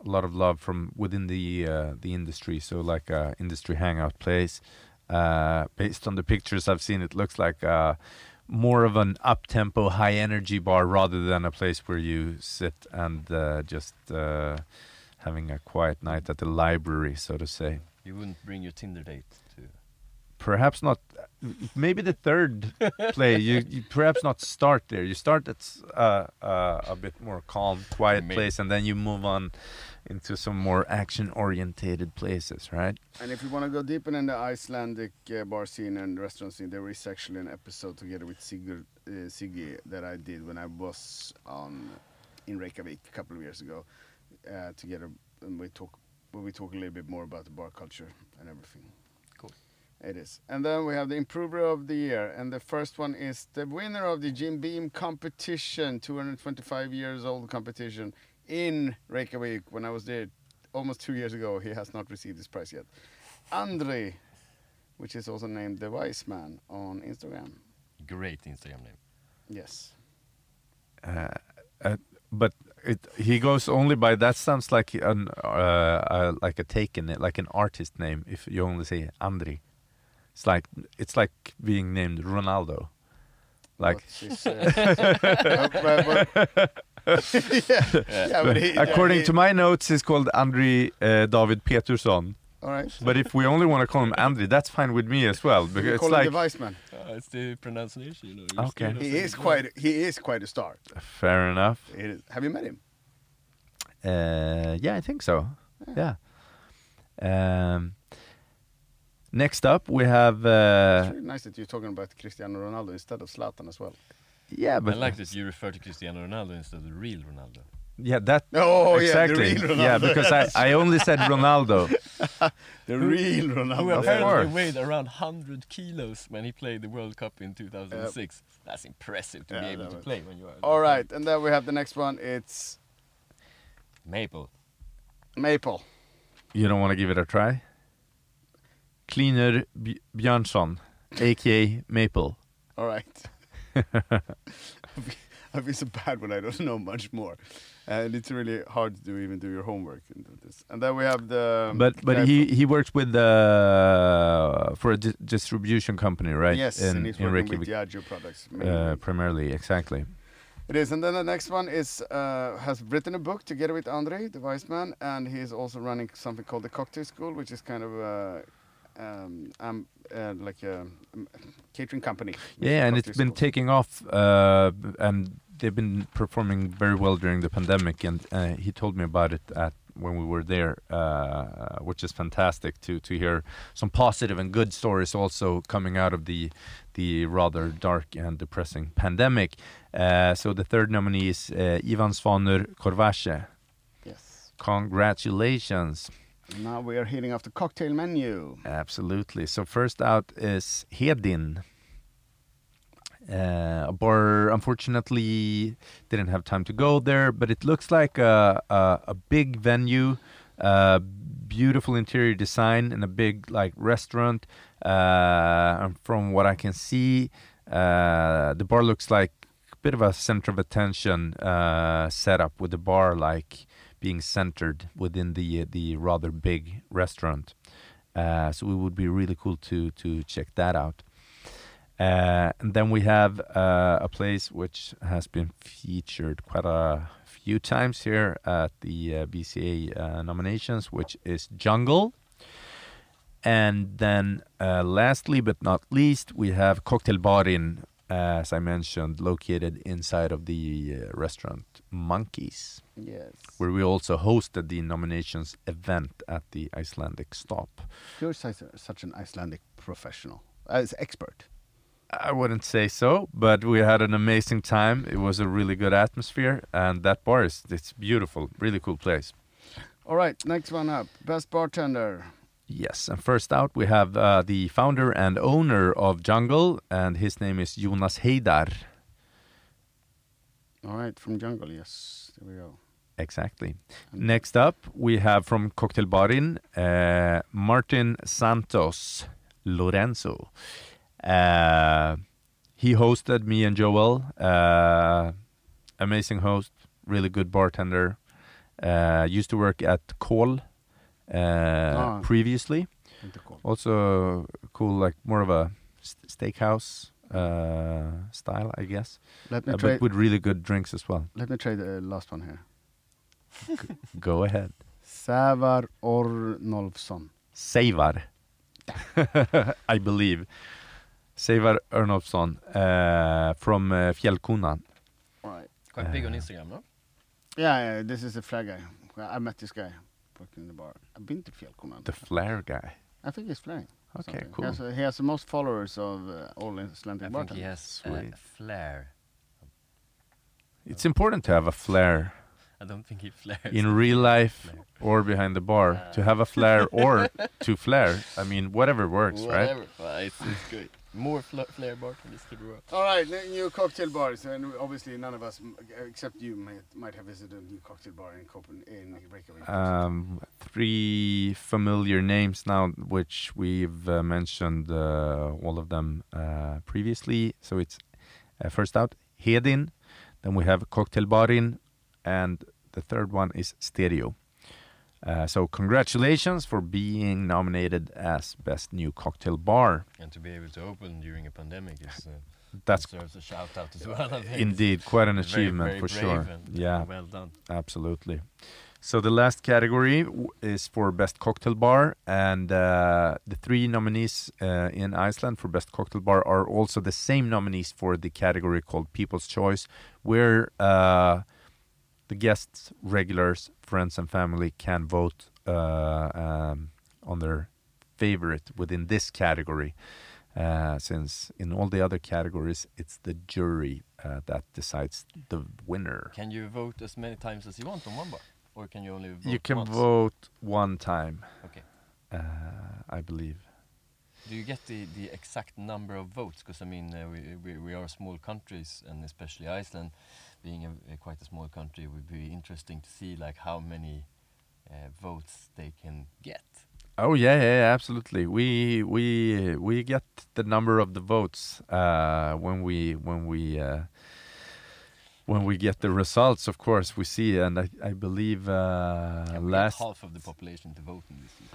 Speaker 3: a lot of love from within the uh, the industry. So, like a industry hangout place. Uh, based on the pictures I've seen, it looks like a more of an up tempo, high energy bar rather than a place where you sit and uh, just uh, having a quiet night at the library, so to say.
Speaker 4: You wouldn't bring your Tinder date.
Speaker 3: Perhaps not. Maybe the third play. You, you perhaps not start there. You start at uh, uh, a bit more calm, quiet
Speaker 4: Maybe.
Speaker 3: place, and then you move on into some more action-orientated places, right?
Speaker 2: And if you want to go deeper in the Icelandic uh, bar scene and restaurant scene, there is actually an episode together with Sigurd uh, Siggi that I did when I was on in Reykjavik a couple of years ago. Uh, together, and we talk we talk a little bit more about the bar culture and everything.
Speaker 4: Cool.
Speaker 2: It is. And then we have the improver of the year, and the first one is the winner of the Jim Beam competition, 225 years old competition in Reykjavik when I was there almost two years ago. He has not received this prize yet. Andre, which is also named the Wise Man on Instagram.
Speaker 4: Great Instagram name.
Speaker 2: Yes.
Speaker 3: Uh, uh, but it, he goes only by that sounds like an uh, uh, like a taken like an artist name if you only say Andri. It's like it's like being named Ronaldo. Like
Speaker 2: yeah, yeah, but he,
Speaker 3: according
Speaker 2: he-
Speaker 3: to my notes, he's called Andri uh, David Peterson.
Speaker 2: all right.
Speaker 3: But if we only want to call him Andri, that's fine with me as well
Speaker 2: We
Speaker 3: because it's like
Speaker 2: him the Wise Man.
Speaker 4: Uh, it's the pronunciation, you know.
Speaker 3: Okay.
Speaker 2: He is
Speaker 4: it
Speaker 2: quite.
Speaker 4: wrong.
Speaker 2: He is quite a star.
Speaker 3: fair enough.
Speaker 2: It is. Have you met him?
Speaker 3: Uh, yeah, I think so. Yeah. Um, next up, we have.
Speaker 2: It's
Speaker 3: Uh,
Speaker 2: really nice that you're talking about Cristiano Ronaldo instead of Zlatan as well.
Speaker 3: yeah, but
Speaker 4: I like that you refer to Cristiano Ronaldo instead of the real Ronaldo.
Speaker 3: Yeah, that.
Speaker 2: Oh, yeah, the
Speaker 3: exactly.
Speaker 2: real
Speaker 3: Yeah, because I, I only said Ronaldo.
Speaker 2: The real
Speaker 4: Who
Speaker 2: Ronaldo.
Speaker 4: apparently weighed around 100 kilos when he played the World Cup in 2006. That's impressive to
Speaker 2: Yeah,
Speaker 4: be able to play when you are.
Speaker 2: All right, and then we have the next one. It's
Speaker 4: Maple.
Speaker 2: Maple.
Speaker 3: You don't want to give it a try? Cleaner B- Björnsson, aka Maple.
Speaker 2: All right. I feel so bad when I don't know much more, and it's really hard to do, even do your homework and this. And then we have the.
Speaker 3: But but he he works with uh, for a di- distribution company, right?
Speaker 2: yes,
Speaker 3: in
Speaker 2: and he's
Speaker 3: in
Speaker 2: working
Speaker 3: Reykjavik,
Speaker 2: with Diageo products.
Speaker 3: uh, primarily, exactly.
Speaker 2: It is, and then the next one is uh, has written a book together with Andre, the wise man, and he is also running something called the Cocktail School, which is kind of a um, um, uh, like a um, catering company.
Speaker 3: Yeah, and it's been taking off, uh, and they've been performing very well during the pandemic. And uh, he told me about it at when we were there, uh, which is fantastic to to hear some positive and good stories also coming out of the the rather dark and depressing pandemic. Uh, so the third nominee is uh, Ivan Svanur Corvasce.
Speaker 2: Yes.
Speaker 3: Congratulations!
Speaker 2: Now we are hitting off the cocktail menu.
Speaker 3: Absolutely. So first out is Hedin. Uh, a bar unfortunately didn't have time to go there, but it looks like a a, a big venue, uh, beautiful interior design, and a big like restaurant. Uh, and from what I can see, uh, the bar looks like a bit of a center of attention uh, setup with the bar like being centered within the the rather big restaurant. Uh, so it would be really cool to to check that out. Uh, and then we have uh, a place which has been featured quite a few times here at the uh, BCA uh, nominations, which is Jungle. And then, uh, lastly but not least, we have Cocktail Barin, as I mentioned, located inside of the uh, restaurant Monkeys
Speaker 2: Yes.
Speaker 3: where we also hosted the nominations event at the Icelandic stop.
Speaker 2: You're such, such an Icelandic professional, as expert.
Speaker 3: I wouldn't say so, but we had an amazing time. It was a really good atmosphere, and that bar is it's beautiful, really cool place.
Speaker 2: All right, next one up, best bartender.
Speaker 3: Yes, and first out we have uh, the founder and owner of Jungle, and his name is Jonas Heidar.
Speaker 2: All right, from Jungle. Yes, there we go.
Speaker 3: Exactly. Next up, we have from Cocktail Barin, uh, Martin Santos Lorenzo. Uh, he hosted me and Joel. Uh, amazing host, really good bartender. Uh, used to work at Call
Speaker 2: Ah.
Speaker 3: previously.
Speaker 2: Cool.
Speaker 3: Also cool, like more of a st- steakhouse uh, style, I guess,
Speaker 2: Let me
Speaker 3: uh,
Speaker 2: try.
Speaker 3: but with really good drinks as well.
Speaker 2: Let me try the last one here.
Speaker 3: Go ahead.
Speaker 2: Sävar Ornolfsson.
Speaker 3: Seivar. I believe. Seivar Örnolfsson uh, from uh, Fjallkonan.
Speaker 2: Right.
Speaker 4: Quite big on
Speaker 3: Uh,
Speaker 4: Instagram, no?
Speaker 2: Yeah, yeah, this is the flag guy. I met this guy working in the bar. I've been to Fjallkonan.
Speaker 3: The flare guy.
Speaker 2: I think he's flying.
Speaker 3: Okay,
Speaker 2: something.
Speaker 3: cool.
Speaker 2: He has, he has the most followers of uh, all Icelandic
Speaker 4: I think he
Speaker 2: bartenders.
Speaker 4: has uh,
Speaker 3: Sweet.
Speaker 4: flair.
Speaker 3: It's important to have a flare
Speaker 4: I don't think he flares.
Speaker 3: in real life
Speaker 4: Flare.
Speaker 3: or behind the bar. To have a flare or to flare. I mean, whatever works, right?
Speaker 4: Whatever. Well, it's, it's good. More fla- flair bartenders to the world.
Speaker 2: All right, new cocktail bars, and obviously none of us, except you, might, might have visited a new cocktail bar in Copenhagen, in Reykjavik.
Speaker 3: Um, three familiar names now, which we've uh, mentioned uh, all of them uh, previously. So it's uh, first out Hedin, then we have Cocktailbarin, and the third one is Stereo. Uh, so congratulations for being nominated as best new cocktail bar.
Speaker 4: And to be able to open during a pandemic is uh,
Speaker 3: That's
Speaker 4: deserves a shout out as well.
Speaker 3: Indeed quite an
Speaker 4: It's very,
Speaker 3: achievement
Speaker 4: very
Speaker 3: for sure. Yeah.
Speaker 4: Well done.
Speaker 3: Absolutely. So the last category w- is for best cocktail bar, and uh, the three nominees uh, in Iceland for best cocktail bar are also the same nominees for the category called People's Choice, where uh, the guests, regulars, friends, and family can vote uh, um, on their favorite within this category. Uh, since in all the other categories, it's the jury uh, that decides the winner.
Speaker 4: Can you vote as many times as you want on one bar? Or can you only vote
Speaker 3: You can
Speaker 4: once?
Speaker 3: vote one time.
Speaker 4: Okay.
Speaker 3: Uh, I believe.
Speaker 4: Do you get the, the exact number of votes? Because I mean, uh, we, we we are small countries, and especially Iceland, being a, a quite a small country, it would be interesting to see like how many uh, votes they can get.
Speaker 3: Oh yeah, yeah, yeah, absolutely. We we we get the number of the votes uh, when we when we uh, when we get the results. Of course, we see, and I, I believe uh,
Speaker 4: Can we
Speaker 3: last
Speaker 4: half of the population to vote in this? You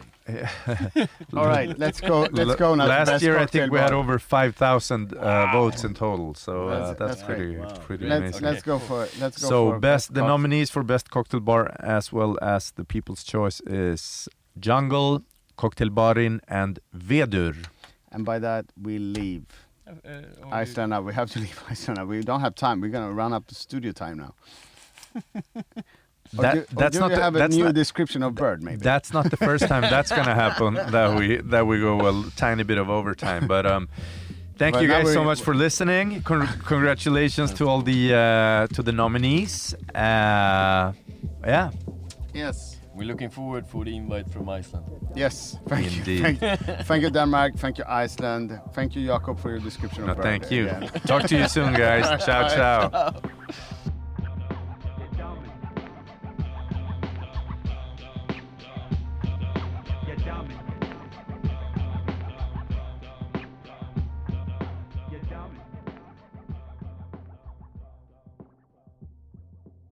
Speaker 4: think?
Speaker 2: All right, let's go. Let's go now.
Speaker 3: Last year, I think we had over five thousand uh, votes in total. So uh,
Speaker 2: That's-
Speaker 3: that's,
Speaker 2: that's
Speaker 3: pretty
Speaker 5: Wow.
Speaker 3: pretty
Speaker 2: Let's
Speaker 3: amazing.
Speaker 2: let's go for it. Let's go
Speaker 3: so
Speaker 2: for
Speaker 3: best the nominees for best cocktail bar as well as the people's choice is jungle cocktail barin and vedur
Speaker 2: And by that we leave
Speaker 4: Uh, only-
Speaker 2: Iceland now. We have to leave I stand up. We don't have time. We're gonna run up the studio time now.
Speaker 3: That,
Speaker 2: do,
Speaker 3: that's
Speaker 2: do
Speaker 3: not
Speaker 2: you
Speaker 3: the,
Speaker 2: have a new
Speaker 3: not,
Speaker 2: description of bird, maybe.
Speaker 3: that's not the first time that's gonna happen that we that we go a tiny bit of overtime but um thank
Speaker 2: But
Speaker 3: you guys so much for listening Con- congratulations to all the uh, to the nominees uh, yeah
Speaker 2: yes.
Speaker 4: We're looking forward for the invite from Iceland.
Speaker 2: Yes. Thank
Speaker 3: Indeed.
Speaker 2: you. Thank, thank you, Denmark. Thank you, Iceland. Thank you, Jakob, for your description
Speaker 3: no,
Speaker 2: of
Speaker 3: thank you
Speaker 2: again.
Speaker 3: talk to you soon guys ciao ciao